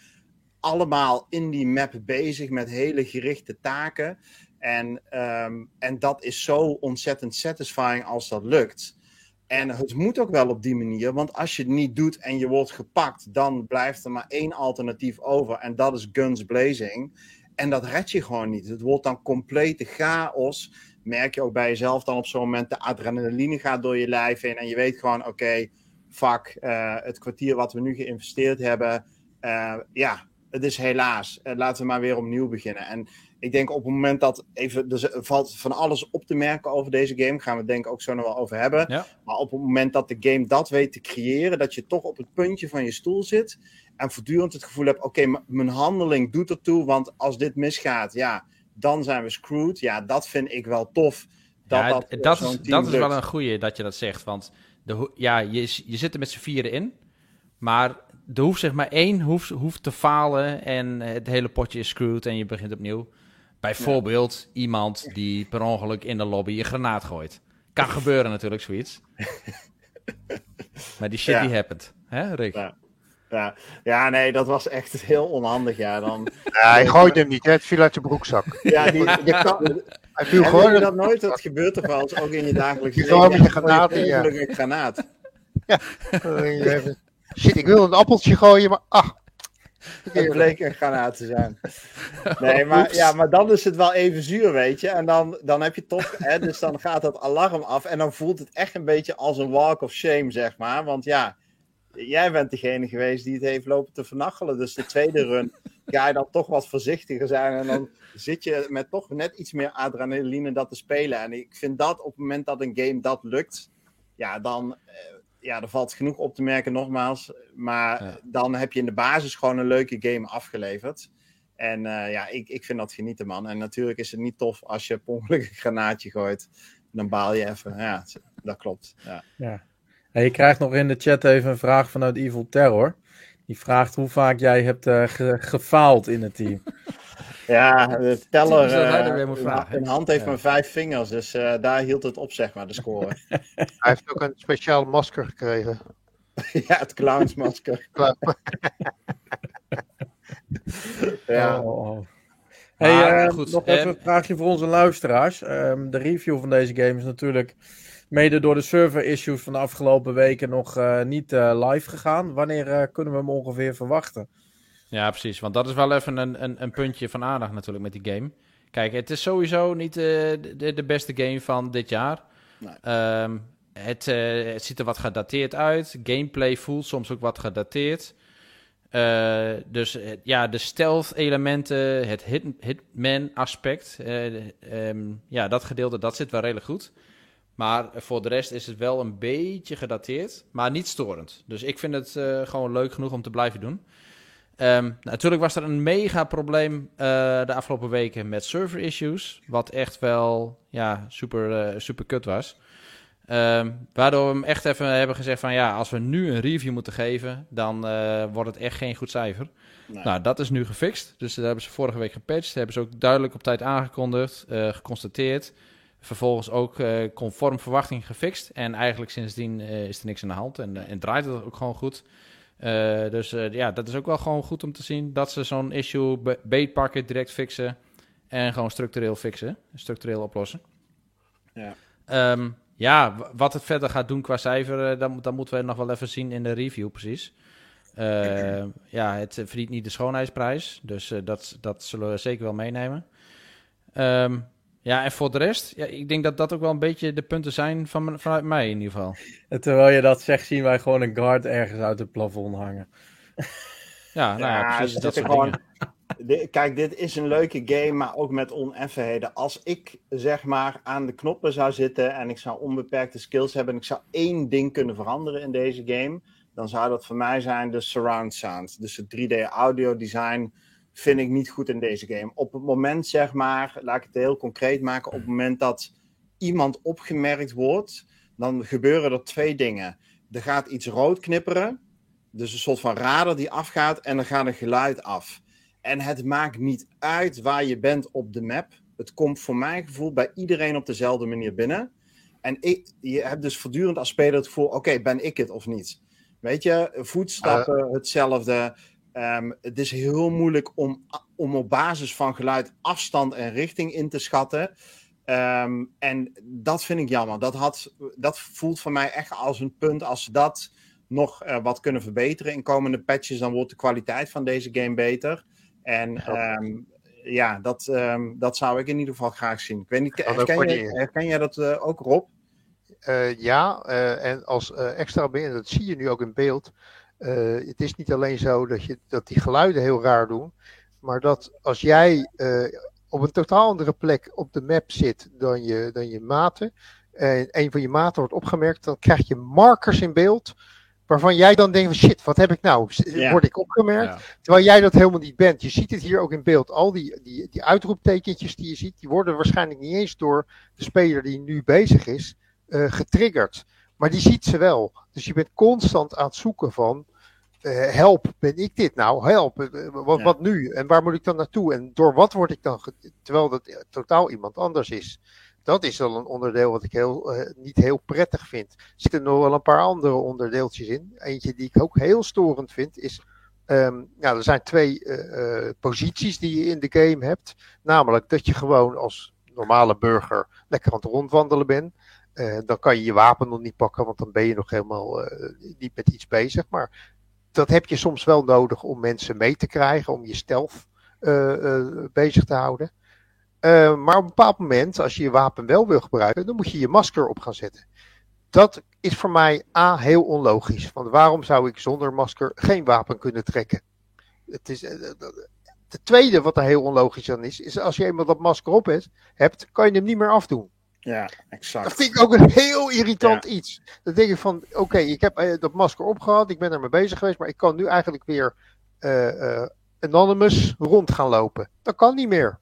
allemaal in die map bezig met hele gerichte taken. En, um, en dat is zo ontzettend satisfying als dat lukt. En het moet ook wel op die manier, want als je het niet doet en je wordt gepakt, dan blijft er maar één alternatief over en dat is guns blazing. En dat red je gewoon niet. Het wordt dan complete chaos merk je ook bij jezelf dan op zo'n moment de adrenaline gaat door je lijf heen. En je weet gewoon, oké, fuck, uh, het kwartier wat we nu geïnvesteerd hebben. Uh, ja, het is helaas. Uh, laten we maar weer opnieuw beginnen. En ik denk op het moment dat even, er valt van alles op te merken over deze game. Gaan we het denk ik ook zo nog wel over hebben. Ja. Maar op het moment dat de game dat weet te creëren, dat je toch op het puntje van je stoel zit. En voortdurend het gevoel hebt, oké, okay, mijn handeling doet ertoe. Want als dit misgaat, ja, dan zijn we screwed. Ja, dat vind ik wel tof. Dat, ja, dat, dat, is, dat is wel een goeie dat je dat zegt. Want de, ja, je, je zit er met z'n vieren in. Maar er hoeft zeg maar één hoeft, hoeft te falen en het hele potje is screwed en je begint opnieuw. Bijvoorbeeld iemand die per ongeluk in de lobby een granaat gooit. Kan gebeuren natuurlijk, zoiets. maar die shit die happened. Hè, Rick? Ja. Ja, ja, nee, dat was echt heel onhandig. Ja, dan... ja hij gooide hem niet, hè? het viel uit je broekzak. Ja, die, je kan... Hij viel gewoon. dat nooit, dat gebeurt eens, ook in je dagelijks leven. Gewoon met je granaat. Ja. een granaat. Ja. Shit, ik wil een appeltje gooien, maar ah. Het bleek een granaat te zijn. Nee, maar, ja, maar dan is het wel even zuur, weet je. En dan, dan heb je toch, hè, dus dan gaat dat alarm af. En dan voelt het echt een beetje als een walk of shame, zeg maar. Want ja, jij bent degene geweest die het heeft lopen te vernachelen. Dus de tweede run ga je dan toch wat voorzichtiger zijn. En dan zit je met toch net iets meer adrenaline dat te spelen. En ik vind dat op het moment dat een game dat lukt, ja, dan uh, ja, er valt genoeg op te merken nogmaals. Maar dan heb je in de basis gewoon een leuke game afgeleverd. En uh, ja, ik, ik vind dat genieten, man. En natuurlijk is het niet tof als je per ongeluk een granaatje gooit. Dan baal je even. Ja, dat klopt. Ja. ja. En je krijgt nog in de chat even een vraag vanuit Evil Terror. Die vraagt hoe vaak jij hebt uh, ge gefaald in het team. Ja, de teller uh, in hand heeft ja. maar vijf vingers, dus uh, daar hield het op, zeg maar, de score. Hij heeft ook een speciaal masker gekregen. ja, het clownsmasker. ja. Oh. Hey, goed. nog even een vraagje voor onze luisteraars. Um, de review van deze game is natuurlijk mede door de server issues van de afgelopen weken nog uh, niet uh, live gegaan. Wanneer uh, kunnen we hem ongeveer verwachten? Ja, precies. Want dat is wel even een, een, een puntje van aandacht natuurlijk met die game. Kijk, het is sowieso niet de, de, beste game van dit jaar. Nee. Um, het, het, ziet er wat gedateerd uit. Gameplay voelt soms ook wat gedateerd. Uh, dus ja, de stealth elementen, het hit, hitman aspect, uh, um, ja, dat gedeelte, dat zit wel redelijk goed. Maar voor de rest is het wel een beetje gedateerd, maar niet storend. Dus ik vind het gewoon leuk genoeg om te blijven doen. Um, natuurlijk was er een mega probleem uh, de afgelopen weken met server issues. Wat echt wel ja, super, uh, super kut was. Um, waardoor we hem echt even hebben gezegd van ja, als we nu een review moeten geven, dan uh, wordt het echt geen goed cijfer. Nee. Nou, dat is nu gefixt. Dus dat hebben ze vorige week gepatcht. hebben ze ook duidelijk op tijd aangekondigd, geconstateerd. Vervolgens ook conform verwachting gefixt. En eigenlijk sindsdien is er niks aan de hand en, en draait het ook gewoon goed. Uh, dus uh, ja, dat is ook wel gewoon goed om te zien dat ze zo'n issue beetpakken, direct fixen en gewoon structureel fixen, structureel oplossen. Ja. Um, ja, wat het verder gaat doen qua cijfer, uh, dan, dan moeten we nog wel even zien in de review precies. ja, het verdient niet de schoonheidsprijs, dus dat, dat zullen we zeker wel meenemen. Um, ja, en voor de rest, ja, ik denk dat dat ook wel een beetje de punten zijn van, vanuit mij in ieder geval. En terwijl je dat zegt, zien wij gewoon een guard ergens uit het plafond hangen. Ja, nou ja, ja precies dat soort gewoon, Kijk, dit is een leuke game, maar ook met oneffenheden. Als ik zeg maar aan de knoppen zou zitten en ik zou onbeperkte skills hebben en ik zou één ding kunnen veranderen in deze game, dan zou dat voor mij zijn de surround sound. Dus het 3D audio design vind ik niet goed in deze game. Op het moment, zeg maar, laat ik het heel concreet maken, op het moment dat iemand opgemerkt wordt, dan gebeuren er twee dingen. Er gaat iets rood knipperen, dus een soort van radar die afgaat en dan gaat een geluid af. En het maakt niet uit waar je bent op de map. Het komt voor mijn gevoel bij iedereen op dezelfde manier binnen. En ik, je hebt dus voortdurend als speler het gevoel: oké, ben ik het of niet? Weet je, voetstappen, uh, hetzelfde. Um, het is heel moeilijk om, om op basis van geluid afstand en richting in te schatten. Um, en dat vind ik jammer. Dat, had, dat voelt voor mij echt als een punt. Als ze dat nog uh, wat kunnen verbeteren in komende patches, dan wordt de kwaliteit van deze game beter. En um, ja, dat, dat zou ik in ieder geval graag zien. Ik weet niet, herken, jij, herken jij dat uh, ook, Rob? Uh, ja, en als extra dat zie je nu ook in beeld. Uh, het is niet alleen zo dat, je, dat die geluiden heel raar doen, maar dat als jij uh, op een totaal andere plek op de map zit dan je, dan je maten, en een van je maten wordt opgemerkt, dan krijg je markers in beeld. Waarvan jij dan denkt: shit, wat heb ik nou? Ja. Word ik opgemerkt? Ja. Terwijl jij dat helemaal niet bent. Je ziet het hier ook in beeld. Al die, die, die uitroeptekentjes die je ziet, die worden waarschijnlijk niet eens door de speler die nu bezig is, uh, getriggerd. Maar die ziet ze wel. Dus je bent constant aan het zoeken van help, ben ik dit nou? Help, uh, wat, ja. wat, nu? En waar moet ik dan naartoe? En door wat word ik dan, terwijl dat totaal iemand anders is? Dat is wel een onderdeel wat ik heel, uh, niet heel prettig vind. Er zitten nog wel een paar andere onderdeeltjes in. Eentje die ik ook heel storend vind is, um, nou, er zijn twee posities die je in de game hebt. Namelijk dat je gewoon als normale burger lekker aan het rondwandelen bent. Uh, dan kan je je wapen nog niet pakken, want dan ben je nog helemaal uh, niet met iets bezig. Maar dat heb je soms wel nodig om mensen mee te krijgen, om je stealth uh, uh, bezig te houden. Uh, maar op een bepaald moment, als je je wapen wel wil gebruiken, dan moet je je masker op gaan zetten. Dat is voor mij A, heel onlogisch. Want waarom zou ik zonder masker geen wapen kunnen trekken? Het is, de tweede wat er heel onlogisch aan is, is als je eenmaal dat masker op hebt, hebt kan je hem niet meer afdoen. Ja, exact. Dat vind ik ook een heel irritant ja. iets. Dan denk ik van, oké, okay, ik heb uh, dat masker opgehad, ik ben er mee bezig geweest, maar ik kan nu eigenlijk weer uh, uh, anonymous rond gaan lopen. Dat kan niet meer.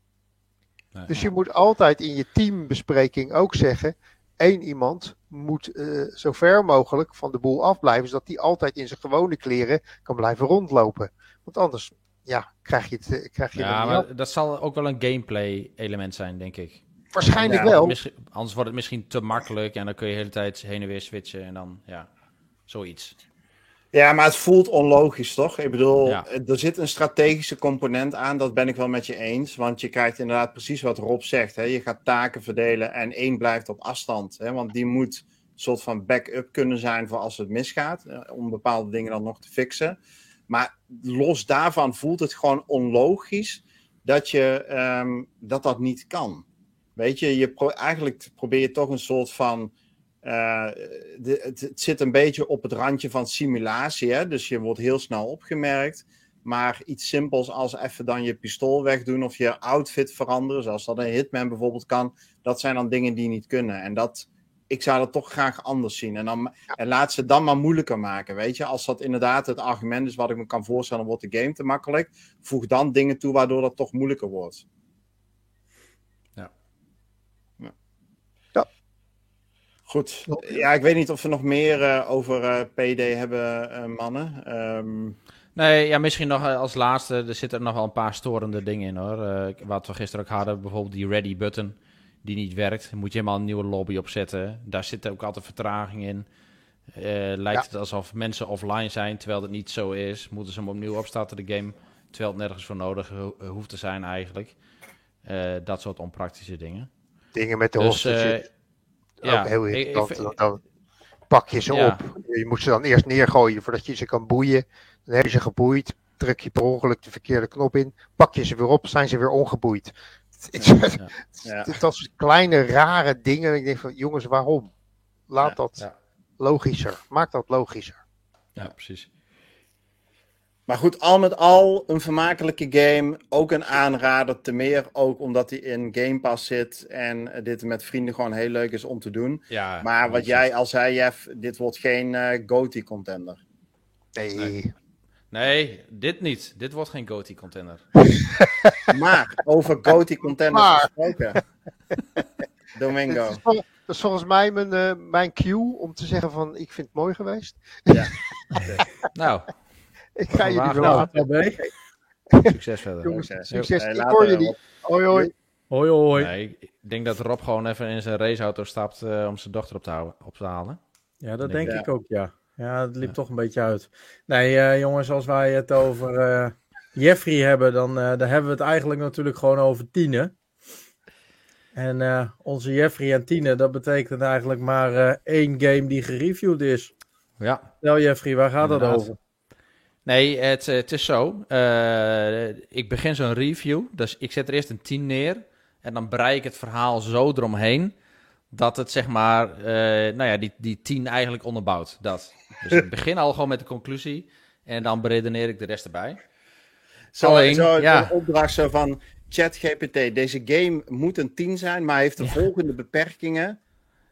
Nee, dus je moet altijd in je teambespreking ook zeggen, één iemand moet zo ver mogelijk van de boel afblijven, zodat die altijd in zijn gewone kleren kan blijven rondlopen. Want anders, ja, krijg je het, krijg je ja, maar dat zal ook wel een gameplay element zijn, denk ik. Waarschijnlijk ja, wel. Anders wordt het misschien te makkelijk en dan kun je de hele tijd heen en weer switchen en dan, ja, zoiets. Ja, maar het voelt onlogisch, toch? Ik bedoel, ja. er zit een strategische component aan, dat ben ik wel met je eens. Want je krijgt inderdaad precies wat Rob zegt. Hè? Je gaat taken verdelen en één blijft op afstand. Hè? Want die moet een soort van backup kunnen zijn voor als het misgaat. Om bepaalde dingen dan nog te fixen. Maar los daarvan voelt het gewoon onlogisch dat je, um, dat, dat niet kan. Weet je, je pro eigenlijk probeer je toch een soort van. Uh, de, het, het, zit een beetje op het randje van simulatie, hè? dus je wordt heel snel opgemerkt. Maar iets simpels als even dan je pistool wegdoen of je outfit veranderen, zoals dat een hitman bijvoorbeeld kan, dat zijn dan dingen die niet kunnen. En dat ik zou dat toch graag anders zien. En, dan, en laat ze dan maar moeilijker maken, weet je. Als dat inderdaad het argument is wat ik me kan voorstellen, dan wordt de game te makkelijk. Voeg dan dingen toe waardoor dat toch moeilijker wordt. Ja. Ja. Ja. Goed. Ja, ik weet niet of we nog meer uh, over uh, PD hebben, uh, mannen. Um... Nee, ja, misschien nog als laatste. Er zitten nog wel een paar storende dingen in hoor. wat we gisteren ook hadden, bijvoorbeeld die ready button die niet werkt. Moet je helemaal een nieuwe lobby opzetten. Daar zit ook altijd vertraging in. Uh, lijkt het alsof mensen offline zijn, terwijl dat niet zo is. Moeten ze hem opnieuw opstarten, de game, terwijl het nergens voor nodig ho hoeft te zijn eigenlijk. Uh, dat soort onpraktische dingen. Dingen met de dus, ja, heel irritant. dan pak je ze ja. op. Je moet ze dan eerst neergooien voordat je ze kan boeien. Dan heb je ze geboeid. Druk je per ongeluk de verkeerde knop in. Pak je ze weer op, zijn ze weer ongeboeid. Ja, ja. Dat soort kleine, rare dingen. Ik denk van, jongens, waarom? Laat dat logischer. Maak dat logischer. Ja, precies. Maar goed, al met al een vermakelijke game. Ook een aanrader. Te meer ook omdat hij in Game Pass zit. En dit met vrienden gewoon heel leuk is om te doen. Ja, maar wat jij al zei, Jeff. Dit wordt geen uh, GOTY contender. Nee. nee. Nee, dit niet. Dit wordt geen GOTY contender. maar over GOTY contender gesproken. Domingo. Dat is, dat is, volgens mij mijn, uh, mijn cue om te zeggen van ik vind het mooi geweest. Ja. nou. Ik ga jullie vragen. Succes verder. Jongens, succes. ik hoor jullie. Hoi hoi. Hoi hoi. Nee, ik denk dat Rob gewoon even in zijn raceauto stapt uh, om zijn dochter op te, houden, op te halen. Ja, dat denk, denk ik ook, ja. Ja, het liep toch een beetje uit. Nee, uh, jongens, als wij het over uh, Jeffrey hebben, dan uh, daar hebben we het eigenlijk natuurlijk gewoon over Tine. En onze Jeffrey en Tine, dat betekent eigenlijk maar één game die gereviewd is. Ja. Nou, Jeffrey, waar gaat Inderdaad. dat over? Nee, het, het is zo. ik begin zo'n review, dus ik zet er eerst een 10 neer. En dan brei ik het verhaal zo eromheen dat het zeg maar, uh, nou ja, die, die tien eigenlijk onderbouwt. Dat. Dus ik begin al gewoon met de conclusie en dan beredeneer ik de rest erbij. Zo, Alleen, zo ja. een opdracht zo van ChatGPT. Deze game moet een 10 zijn, maar heeft de volgende beperkingen.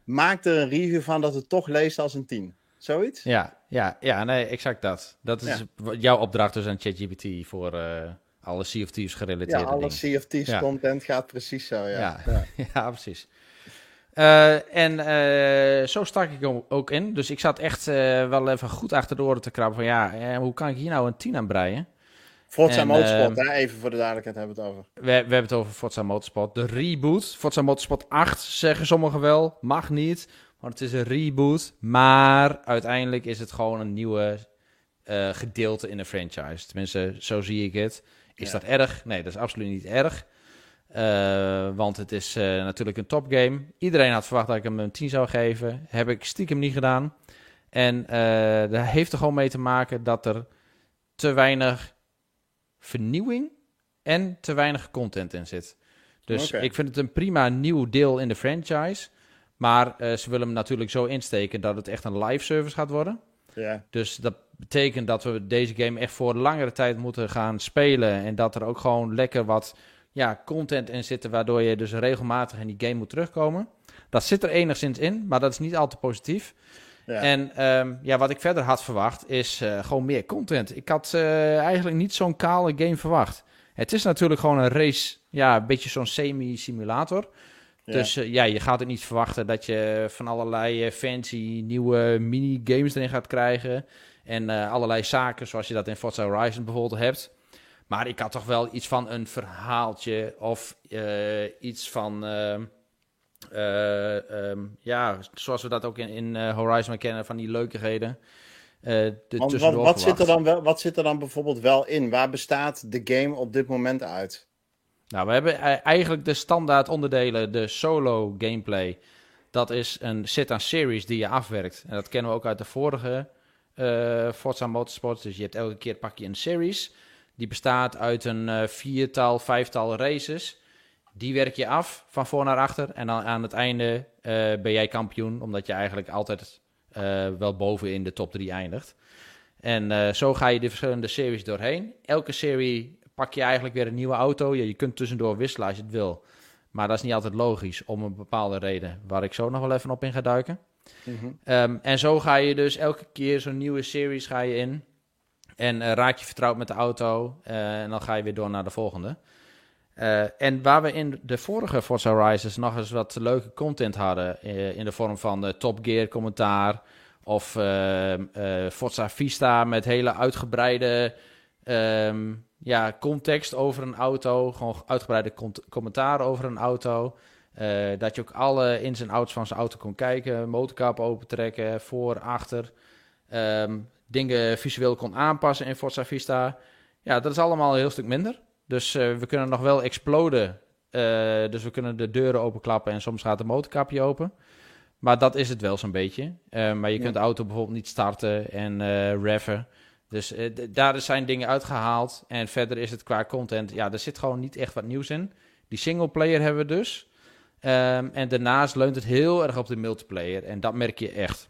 Maak er een review van dat het toch leest als een 10. Zoiets? Ja, ja, ja nee, exact dat. Dat is jouw opdracht dus aan ChatGPT voor uh, alle Thieves gerelateerde Ja, alle Thieves content gaat precies zo, ja. Ja, ja. precies. Uh, en uh, zo stak ik hem ook in. Dus ik zat echt wel even goed achter de oren te krabben van ja, hoe kan ik hier nou een 10 aan breien? Forza en, Motorsport, hè? even voor de duidelijkheid hebben we het over. We, we hebben het over Forza Motorsport. De reboot, Forza Motorsport 8 zeggen sommigen wel, mag niet. Want het is een reboot, maar uiteindelijk is het gewoon een nieuwe gedeelte in de franchise. Tenminste, zo zie ik het. Is ja. dat erg? Nee, dat is absoluut niet erg. Uh, want het is uh, natuurlijk een topgame. Iedereen had verwacht dat ik hem een 10 zou geven. Heb ik stiekem niet gedaan. En dat heeft er gewoon mee te maken dat er te weinig vernieuwing en te weinig content in zit. Dus okay. ik vind het een prima nieuw deel in de franchise. Maar ze willen hem natuurlijk zo insteken dat het echt een live service gaat worden. Yeah. Dus dat betekent dat we deze game echt voor langere tijd moeten gaan spelen. En dat er ook gewoon lekker wat ja, content in zitten, waardoor je dus regelmatig in die game moet terugkomen. Dat zit er enigszins in, maar dat is niet al te positief. Ja. En um, ja, wat ik verder had verwacht, is uh, gewoon meer content. Ik had uh, eigenlijk niet zo'n kale game verwacht. Het is natuurlijk gewoon een race, ja, een beetje zo'n semi-simulator. Ja. Dus uh, ja, je gaat het niet verwachten dat je van allerlei fancy nieuwe mini-games erin gaat krijgen. En allerlei zaken, zoals je dat in Forza Horizon bijvoorbeeld hebt. Maar ik had toch wel iets van een verhaaltje of uh, iets van. Uh, uh, um, ja, zoals we dat ook in, in Horizon kennen, van die leukigheden. Want, wat, wat, zit er dan wel, wat zit er dan bijvoorbeeld wel in? Waar bestaat de game op dit moment uit? Nou, we hebben eigenlijk de standaard onderdelen, de solo gameplay. Dat is een sit-aan series die je afwerkt. En dat kennen we ook uit de vorige Forza Motorsport. Dus je hebt elke keer pak je een series. Die bestaat uit een uh, viertal, vijftal races. Die werk je af van voor naar achter. En dan aan het einde uh, ben jij kampioen, omdat je eigenlijk altijd uh, wel boven in de top 3 eindigt. En zo ga je de verschillende series doorheen. Elke serie pak je eigenlijk weer een nieuwe auto. Ja, je kunt tussendoor wisselen als je het wil. Maar dat is niet altijd logisch om een bepaalde reden, waar ik zo nog wel even op in ga duiken. Ehm, en zo ga je dus elke keer zo'n nieuwe series ga je in. En eh, raak je vertrouwd met de auto. eh, en dan ga je weer door naar de volgende. Eh, en waar we in de vorige Forza Horizons nog eens wat leuke content hadden. in de vorm van Top Gear commentaar. Of ehm, eh, Forza Vista met hele uitgebreide ehm, ja, context over een auto. Gewoon uitgebreide commentaar over een auto. Eh, dat je ook alle ins en outs van zijn auto kon kijken. Motorkap opentrekken, voor, achter. Ehm, dingen visueel kon aanpassen in Forza Vista. Ja, dat is allemaal een heel stuk minder. Dus eh, we kunnen nog wel exploden. Eh, dus we kunnen de deuren openklappen en soms gaat de motorkapje open. Maar dat is het wel zo'n beetje. Maar je Ja. kunt de auto bijvoorbeeld niet starten en reffen. Dus eh, daar zijn dingen uitgehaald. En verder is het qua content. Ja, er zit gewoon niet echt wat nieuws in. Die singleplayer hebben we dus. Ehm, en daarnaast leunt het heel erg op de multiplayer. En dat merk je echt.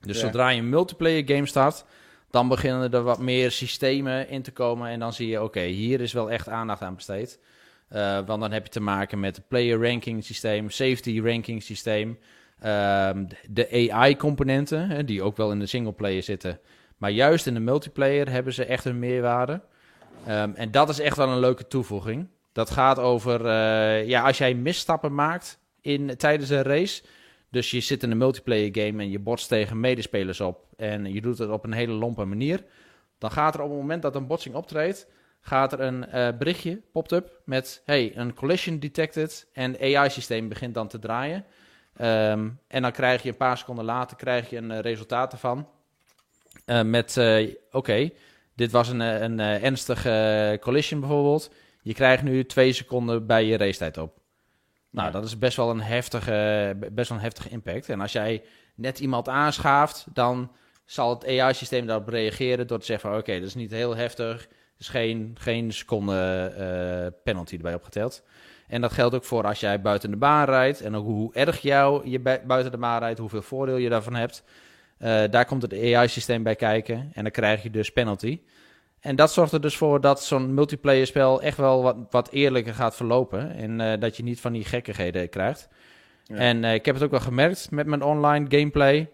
Dus Ja. zodra je een multiplayer game start, dan beginnen er wat meer systemen in te komen. En dan zie je, oké, hier is wel echt aandacht aan besteed. Eh, want dan heb je te maken met het player ranking systeem, safety ranking systeem. ehm, de AI-componenten, hè, die ook wel in de singleplayer zitten. Maar juist in de multiplayer hebben ze echt een meerwaarde. Ehm, en dat is echt wel een leuke toevoeging. Dat gaat over, eh, ja, als jij misstappen maakt in, tijdens een race. Dus je zit in een multiplayer game en je botst tegen medespelers op. En je doet het op een hele lompe manier. Dan gaat er op het moment dat een botsing optreedt, gaat er een eh, berichtje, popt up, met hey, een collision detected. En AI-systeem begint dan te draaien. Ehm, en dan krijg je een paar seconden later krijg je een eh, resultaat ervan. Eh, met, eh, oké, dit was een, eh, een ernstige collision bijvoorbeeld. Je krijgt nu twee seconden bij je racetijd op. Nou, Ja. dat is best wel een heftige, best wel een heftige impact. En als jij net iemand aanschaaft, dan zal het AI-systeem daarop reageren door te zeggen van... oké, dat is niet heel heftig, er is geen, geen seconde penalty erbij opgeteld. En dat geldt ook voor als jij buiten de baan rijdt en ook hoe erg jou je bui- buiten de baan rijdt, hoeveel voordeel je daarvan hebt. Eh, daar komt het AI-systeem bij kijken en dan krijg je dus penalty. En dat zorgt er dus voor dat zo'n multiplayer spel echt wel wat, wat eerlijker gaat verlopen. En eh, dat je niet van die gekkigheden krijgt. Ja. En eh, ik heb het ook wel gemerkt met mijn online gameplay.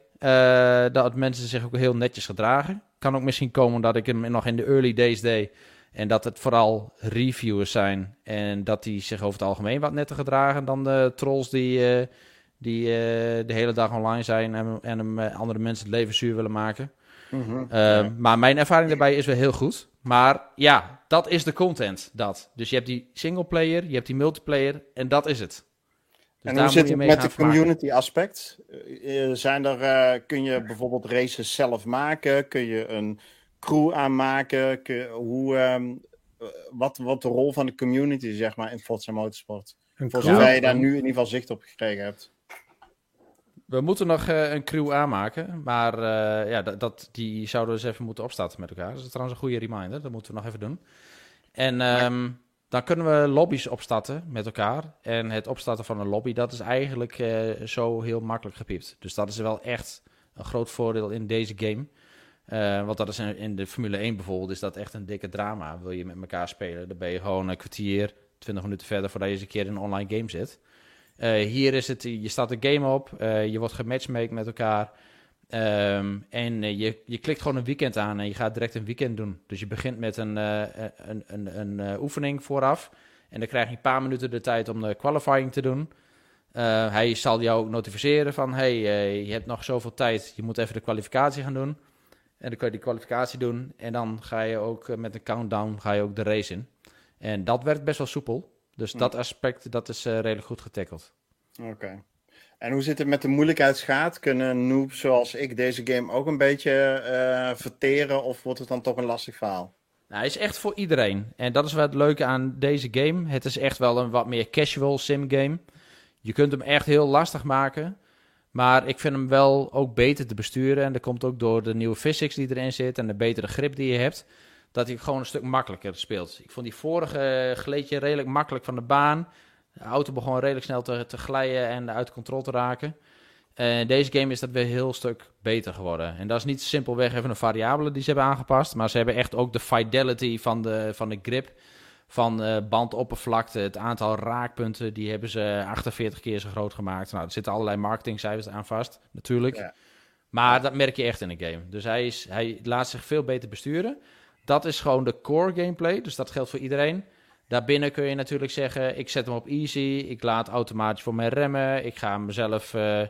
dat mensen zich ook heel netjes gedragen. Kan ook misschien komen omdat ik hem nog in de early days deed. En dat het vooral reviewers zijn. En dat die zich over het algemeen wat netter gedragen dan de trolls die, die eh, de hele dag online zijn. En, en hem, eh, andere mensen het leven zuur willen maken. Mhm. Uh, Maar mijn ervaring daarbij is wel heel goed. Maar ja, dat is de content. Dat. Dus je hebt die singleplayer, je hebt die multiplayer en dat is het. Dus en daar hoe moet zit je het mee met de vermaken. community aspect? Eh, eh, zijn er, eh, kun je bijvoorbeeld races zelf maken? Kun je een crew aanmaken? Kun hoe, ehm, eh, wat, wat de rol van de community zeg maar in Forza Motorsport? Een zover je daar nu in ieder geval zicht op gekregen hebt. We moeten nog eh, een crew aanmaken. Maar eh, ja, dat, dat, die zouden we eens even moeten opstarten met elkaar. Dat is trouwens een goede reminder. Dat moeten we nog even doen. En ehm, dan kunnen we lobby's opstarten met elkaar. En het opstarten van een lobby, dat is eigenlijk eh, zo heel makkelijk gepiept. Dus dat is wel echt een groot voordeel in deze game. Eh, want dat is in, in de Formule 1 bijvoorbeeld, is dat echt een dikke drama. Wil je met elkaar spelen, dan ben je gewoon een kwartier, 20 minuten verder voordat je eens een keer in een online game zit. Eh, hier is het, je start een game op, eh, je wordt gematchmaked met elkaar. Ehm, en eh, je, je klikt gewoon een weekend aan en je gaat direct een weekend doen. Dus je begint met een, een, een, een oefening vooraf. En dan krijg je een paar minuten de tijd om de qualifying te doen. Hij zal jou ook notificeren van... hey, je hebt nog zoveel tijd, je moet even de kwalificatie gaan doen. En dan kun je die kwalificatie doen. En dan ga je ook met een countdown ga je ook de race in. En dat werkt best wel soepel. Dus Hm. dat aspect dat is eh, redelijk goed getackeld. Oké. En hoe zit het met de moeilijkheidsgraad? Kunnen noobs zoals ik deze game ook een beetje eh, verteren? Of wordt het dan toch een lastig verhaal? Nou, hij is echt voor iedereen. En dat is wat het leuke aan deze game. Het is echt wel een wat meer casual sim game. Je kunt hem echt heel lastig maken. Maar ik vind hem wel ook beter te besturen. En dat komt ook door de nieuwe physics die erin zit. En de betere grip die je hebt. Dat hij gewoon een stuk makkelijker speelt. Ik vond die vorige gleed je redelijk makkelijk van de baan. De auto begon redelijk snel te, te glijden en uit controle te raken. En deze game is dat weer een heel stuk beter geworden. En dat is niet simpelweg even een variabele die ze hebben aangepast. Maar ze hebben echt ook de fidelity van de, van de grip van uh, bandoppervlakte, het aantal raakpunten, die hebben ze 48 keer zo groot gemaakt. Nou, er zitten allerlei marketingcijfers aan vast, natuurlijk. Ja. Maar dat merk je echt in de game. Dus hij, is, hij laat zich veel beter besturen. Dat is gewoon de core gameplay, dus dat geldt voor iedereen. Daarbinnen kun je natuurlijk zeggen, ik zet hem op easy, ik laat automatisch voor mij remmen, ik ga mezelf... Uh,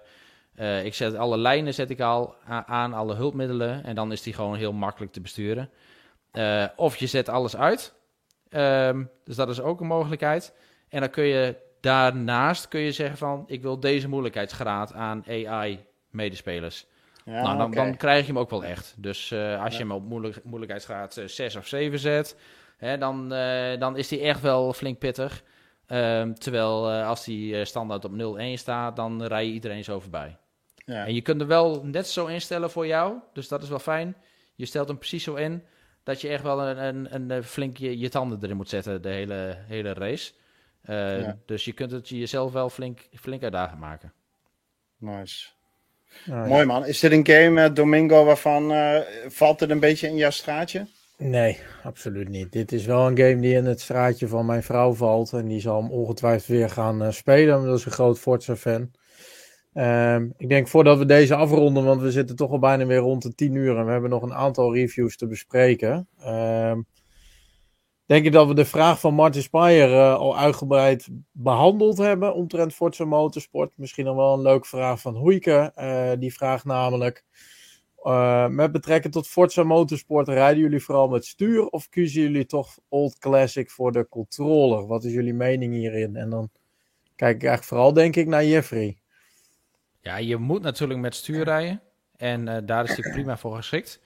uh, ik zet alle lijnen zet ik al aan, alle hulpmiddelen. En dan is die gewoon heel makkelijk te besturen. Uh, of je zet alles uit. Um, dus dat is ook een mogelijkheid. En dan kun je daarnaast kun je zeggen van... ik wil deze moeilijkheidsgraad aan AI-medespelers. Ja, nou, dan, dan, krijg je hem ook wel echt. Dus uh, als je hem op moeilijk, moeilijkheidsgraad 6 of 7 zet... Hè, dan, dan is die echt wel flink pittig. Um, terwijl als die standaard op 0-1 staat... dan rij je iedereen zo voorbij. Ja. En je kunt er wel net zo instellen voor jou. Dus dat is wel fijn. Je stelt hem precies zo in dat je echt wel een, een, een, flink je, je, tanden erin moet zetten de hele, hele race. Uh, ja. Dus je kunt het jezelf wel flink, flink uitdagend maken. Nice. Oh, Mooi man. Is dit een game, uh, Domingo, waarvan uh, valt het een beetje in jouw straatje? Nee, absoluut niet. Dit is wel een game die in het straatje van mijn vrouw valt. En die zal hem ongetwijfeld weer gaan spelen. Dat is een groot Forza-fan. Um, ik denk voordat we deze afronden, want we zitten toch al bijna weer rond de 10 uur en we hebben nog een aantal reviews te bespreken. Um, denk ik dat we de vraag van Martin Spire uh, al uitgebreid behandeld hebben omtrent Forza Motorsport. Misschien nog wel een leuke vraag van Hoeike. Uh, die vraagt namelijk, uh, met betrekking tot Forza Motorsport, rijden jullie vooral met stuur of kiezen jullie toch Old Classic voor de controller? Wat is jullie mening hierin? En dan kijk ik eigenlijk vooral denk ik naar Jeffrey. Ja, je moet natuurlijk met stuur rijden. En daar is hij prima voor geschikt.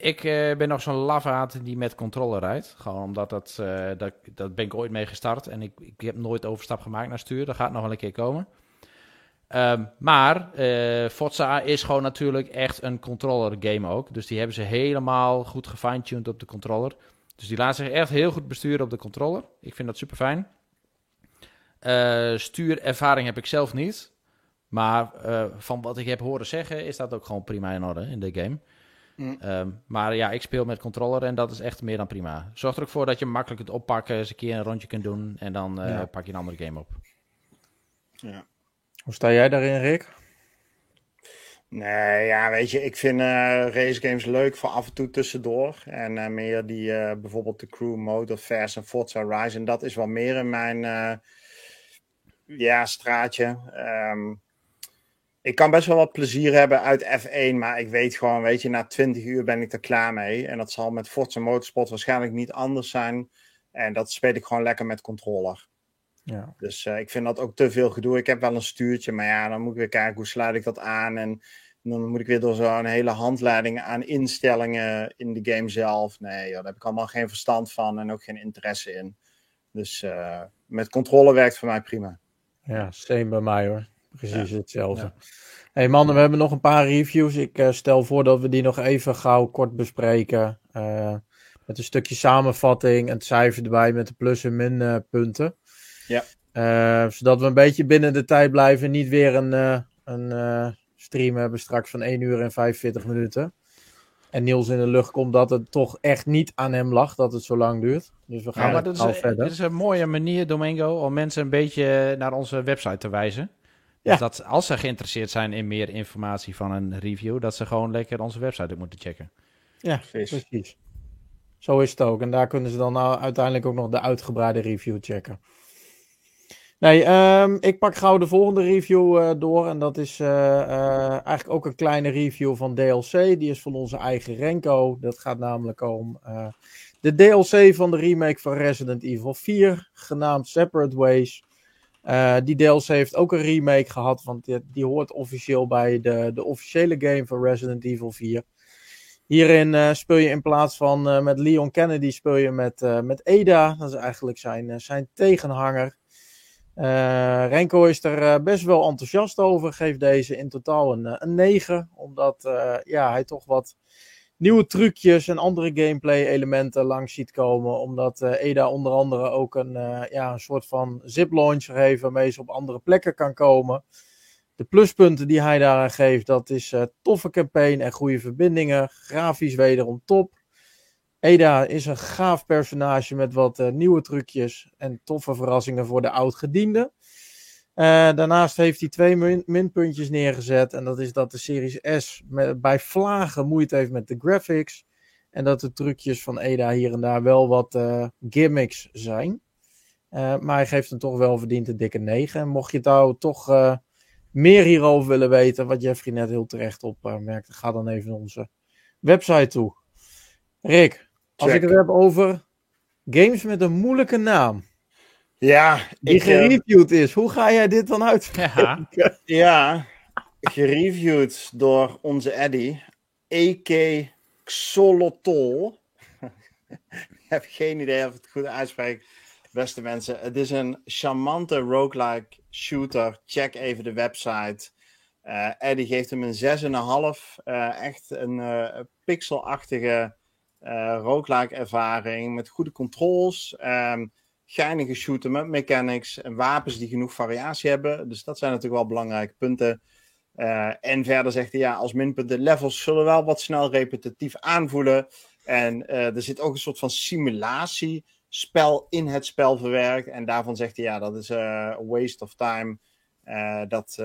Ik uh, ben nog zo'n lafaat die met controller rijdt. Gewoon omdat dat, uh, dat, dat ben ik ooit mee gestart. En ik, ik heb nooit overstap gemaakt naar stuur. Dat gaat nog wel een keer komen. Um, maar Forza is gewoon natuurlijk echt een controller game ook. Dus die hebben ze helemaal goed gefine-tuned op de controller. Dus die laat zich echt heel goed besturen op de controller. Ik vind dat super fijn. stuurervaring heb ik zelf niet. Maar uh, van wat ik heb horen zeggen, is dat ook gewoon prima in orde in de game. Mm. Um, maar ja, ik speel met controller en dat is echt meer dan prima. Zorg er ook voor dat je makkelijk het oppakken, eens een keer een rondje kunt doen en dan uh, ja. pak je een andere game op. Ja. Hoe sta jij daarin, Rick? Nee, ja, weet je, ik vind uh, race games leuk voor af en toe tussendoor. En uh, meer die, uh, bijvoorbeeld de crew mode of Fast en Forza Horizon, dat is wel meer in mijn ja, straatje. Um, ik kan best wel wat plezier hebben uit F1, maar ik weet gewoon, weet je, na 20 uur ben ik er klaar mee. En dat zal met Forza Motorsport waarschijnlijk niet anders zijn. En dat speel ik gewoon lekker met controller. Ja. Dus uh, ik vind dat ook te veel gedoe. Ik heb wel een stuurtje, maar ja, dan moet ik weer kijken hoe sluit ik dat aan. En dan moet ik weer door zo'n hele handleiding aan instellingen in de game zelf. Nee, joh, daar heb ik allemaal geen verstand van en ook geen interesse in. Dus uh, met controle werkt voor mij prima. Ja, same bij mij hoor. Precies hetzelfde. Ja. Hey mannen, we hebben nog een paar reviews. Ik uh, stel voor dat we die nog even gauw kort bespreken. Uh, met een stukje samenvatting en het cijfer erbij met de plus- en minpunten. ja. Uh, zodat we een beetje binnen de tijd blijven. Niet weer een, een stream hebben straks van 1 uur en 45 minuten. En Niels in de lucht komt dat het toch echt niet aan hem lag dat het zo lang duurt. Dus we gaan ja, maar dit is, verder. Dit is een mooie manier, Domingo, om mensen een beetje naar onze website te wijzen. Dus dat als ze geïnteresseerd zijn in meer informatie van een review, dat ze gewoon lekker onze website moeten checken. Ja, precies. Zo is het ook. En daar kunnen ze dan nou uiteindelijk ook nog de uitgebreide review checken. Nee, um, ik pak gauw de volgende review uh, door. En dat is uh, uh, eigenlijk ook een kleine review van DLC. Die is van onze eigen Renko. Dat gaat namelijk om de DLC van de remake van Resident Evil 4, genaamd Separate Ways. Uh, die DLC heeft ook een remake gehad, want die, hoort officieel bij de, de officiële game van Resident Evil 4. Hierin uh, speel je in plaats van uh, met Leon Kennedy, speel je met, met Ada. Dat is eigenlijk zijn, zijn tegenhanger. Renko is er best wel enthousiast over, geeft deze in totaal een, een 9. Omdat ja, hij toch wat nieuwe trucjes en andere gameplay elementen langs ziet komen. Omdat uh, Eda onder andere ook een, uh, ja, een soort van zip launcher heeft waarmee ze op andere plekken kan komen. De pluspunten die hij daaraan geeft, dat is uh, toffe campaign en goede verbindingen. Grafisch wederom top. Eda is een gaaf personage met wat nieuwe trucjes en toffe verrassingen voor de oud-gedienden. Uh, daarnaast heeft hij twee min minpuntjes neergezet. En dat is dat de Series S met, bij vlagen moeite heeft met de graphics. En dat de trucjes van Eda hier en daar wel wat uh, gimmicks zijn. maar hij geeft hem toch wel verdiend een dikke 9. En mocht je het nou toch meer hierover willen weten, wat Jeffrey net heel terecht opmerkte, ga dan even naar onze website toe. Rick, als ik het heb over games met een moeilijke naam. Ja, die ik, gereviewd is. Hoe ga jij dit dan uit? Ja, ja gereviewd door onze Eddy. E.K. Xolotol. ik heb geen idee of het goed uitspreek. Beste mensen, het is een charmante roguelike shooter. Check even de website. Uh, Eddie geeft hem een 6,5. Uh, echt een uh, pixelachtige uh, roguelike ervaring met goede controls. Um, geinige shooter met mechanics en wapens die genoeg variatie hebben. Dus dat zijn natuurlijk wel belangrijke punten. Uh, en verder zegt hij ja, als minpunten levels zullen wel wat snel repetitief aanvoelen. En uh, er zit ook een soort van simulatiespel in het spel verwerkt. En daarvan zegt hij ja, dat is a waste of time. Dat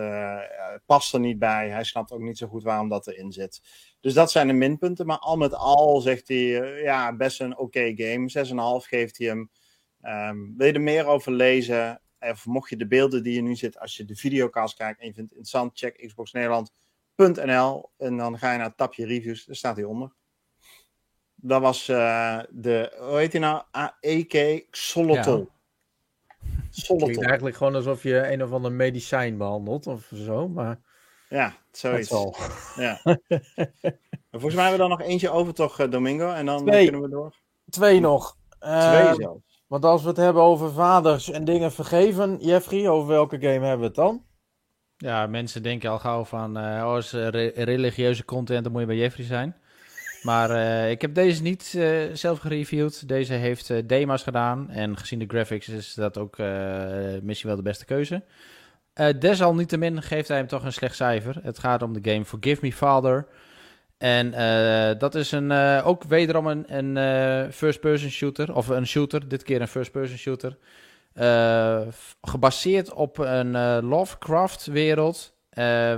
past er niet bij. Hij snapt ook niet zo goed waarom dat erin zit. Dus dat zijn de minpunten. Maar al met al zegt hij, ja, best een oké okay game. 6,5 geeft hij hem. Um, wil je er meer over lezen? Of mocht je de beelden die je nu zit, als je de videocast kijkt en je vindt het interessant, check xboxnederland.nl en dan ga je naar het tapje reviews. Daar staat hij onder. Dat was de, hoe heet hij nou? EK Solotol. Ja. Het klinkt eigenlijk gewoon alsof je een of ander medicijn behandelt of zo, maar... Ja, zoiets. Ja. Volgens mij hebben we dan nog eentje over toch, eh, Domingo? En dan Twee. kunnen we door. Twee nog. Twee Uh, zelfs. Want als we het hebben over vaders en dingen vergeven, Jeffrey, over welke game hebben we het dan? Ja, mensen denken al gauw van, eh oh, eh, re- religieuze content, dan moet je bij Jeffrey zijn. Maar eh, ik heb deze niet zelf gereviewd. Deze heeft dema's gedaan. En gezien de graphics is dat ook misschien wel de beste keuze. Desalniettemin geeft hij hem toch een slecht cijfer. Het gaat om de game Forgive Me Father. En eh, dat is een, eh, ook wederom een, een eh, first-person shooter. Of een shooter, dit keer een first-person shooter. Gebaseerd op een Lovecraft-wereld.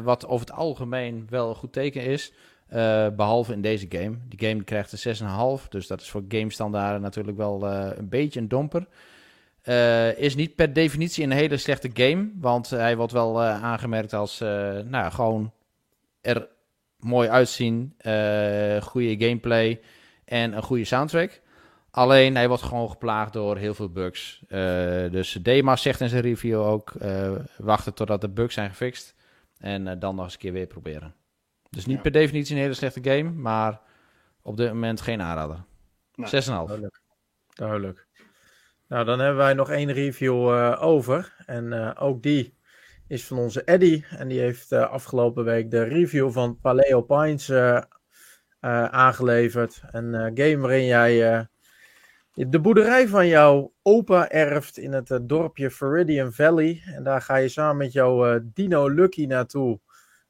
wat over het algemeen wel een goed teken is. Eh, behalve in deze game. Die game krijgt een 6,5. Dus dat is voor game-standaarden natuurlijk wel een beetje een domper. Is niet per definitie een hele slechte game. Want hij wordt wel aangemerkt als nou, gewoon er mooi uitzien. eh goede gameplay en een goede soundtrack. Alleen hij wordt gewoon geplaagd door heel veel bugs. Eh, dus Dema zegt in zijn review ook: eh, wachten totdat de bugs zijn gefixt. En eh, dan nog eens een keer weer proberen. Dus niet Ja. per definitie een hele slechte game, maar op dit moment geen aanrader. Nee. 6,5. Duidelijk. Duidelijk. Nou, dan hebben wij nog één review eh, over. En eh, ook die is van onze Eddy. En die heeft eh, afgelopen week de review van Paleo Pines eh, eh, aangeleverd. Een game waarin jij de boerderij van jouw opa erft in het dorpje Viridian Valley. En daar ga je samen met jouw Dino Lucky naartoe.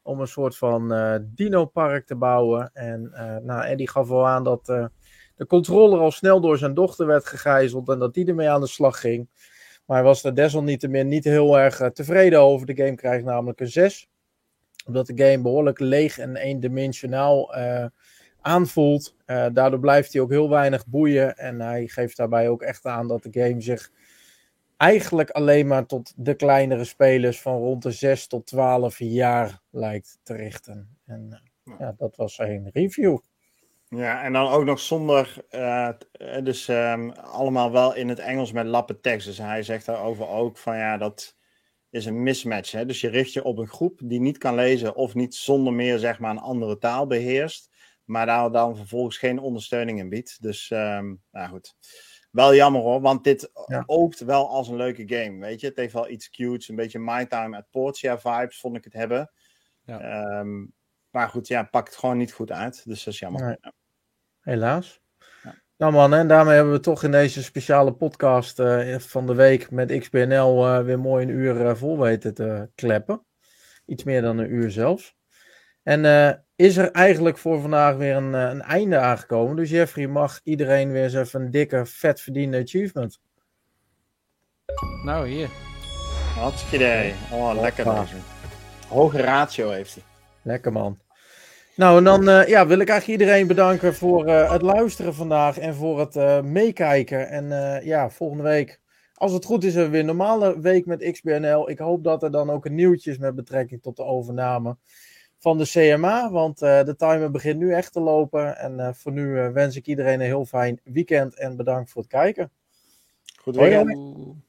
Om een soort van eh dino-park te bouwen. En eh nou, Eddy gaf wel aan dat de controller al snel door zijn dochter werd gegijzeld. En dat die ermee aan de slag ging. Maar hij was er desalniettemin niet heel erg eh, tevreden over. De game krijgt namelijk een 6. Omdat de game behoorlijk leeg en eendimensionaal eh aanvoelt. Eh, daardoor blijft hij ook heel weinig boeien. En hij geeft daarbij ook echt aan dat de game zich eigenlijk alleen maar tot de kleinere spelers van rond de 6 tot 12 jaar lijkt te richten. En ja, dat was zijn review. Ja, en dan ook nog zonder, eh, eh, dus ehm, allemaal wel in het Engels met lappen tekst. Dus hij zegt daarover ook van ja, dat is een mismatch. Hè? Dus je richt je op een groep die niet kan lezen of niet zonder meer zeg maar een andere taal beheerst. Maar daar dan vervolgens geen ondersteuning in biedt. Dus ehm, nou goed. Wel jammer hoor, want dit Ja. oogt wel als een leuke game. Weet je, het heeft wel iets cutes. Een beetje My Time at Portia vibes vond ik het hebben. Ja. Ehm, maar goed, ja, pakt het gewoon niet goed uit. Dus dat is jammer. Nee. Ja. Helaas. Ja. Nou man, en daarmee hebben we toch in deze speciale podcast eh, van de week met XBNL eh, weer mooi een uur eh, vol weten te kleppen. Iets meer dan een uur zelfs. En eh, is er eigenlijk voor vandaag weer een, een einde aangekomen. Dus Jeffrey mag iedereen weer eens even een dikke, vet verdiende achievement. Nou, hier. Hartstikke idee. Oh, lekker Hoppa. deze. Hoge ratio heeft hij. Lekker man. Nou, en dan eh, ja, wil ik eigenlijk iedereen bedanken voor eh, het luisteren vandaag en voor het eh, meekijken. En eh, ja, volgende week, als het goed is, hebben we weer een normale week met XBNL. Ik hoop dat er dan ook een nieuwtje is met betrekking tot de overname van de CMA. Want eh, de timer begint nu echt te lopen. En eh, voor nu eh, wens ik iedereen een heel fijn weekend en bedankt voor het kijken. Goed weekend. hoi.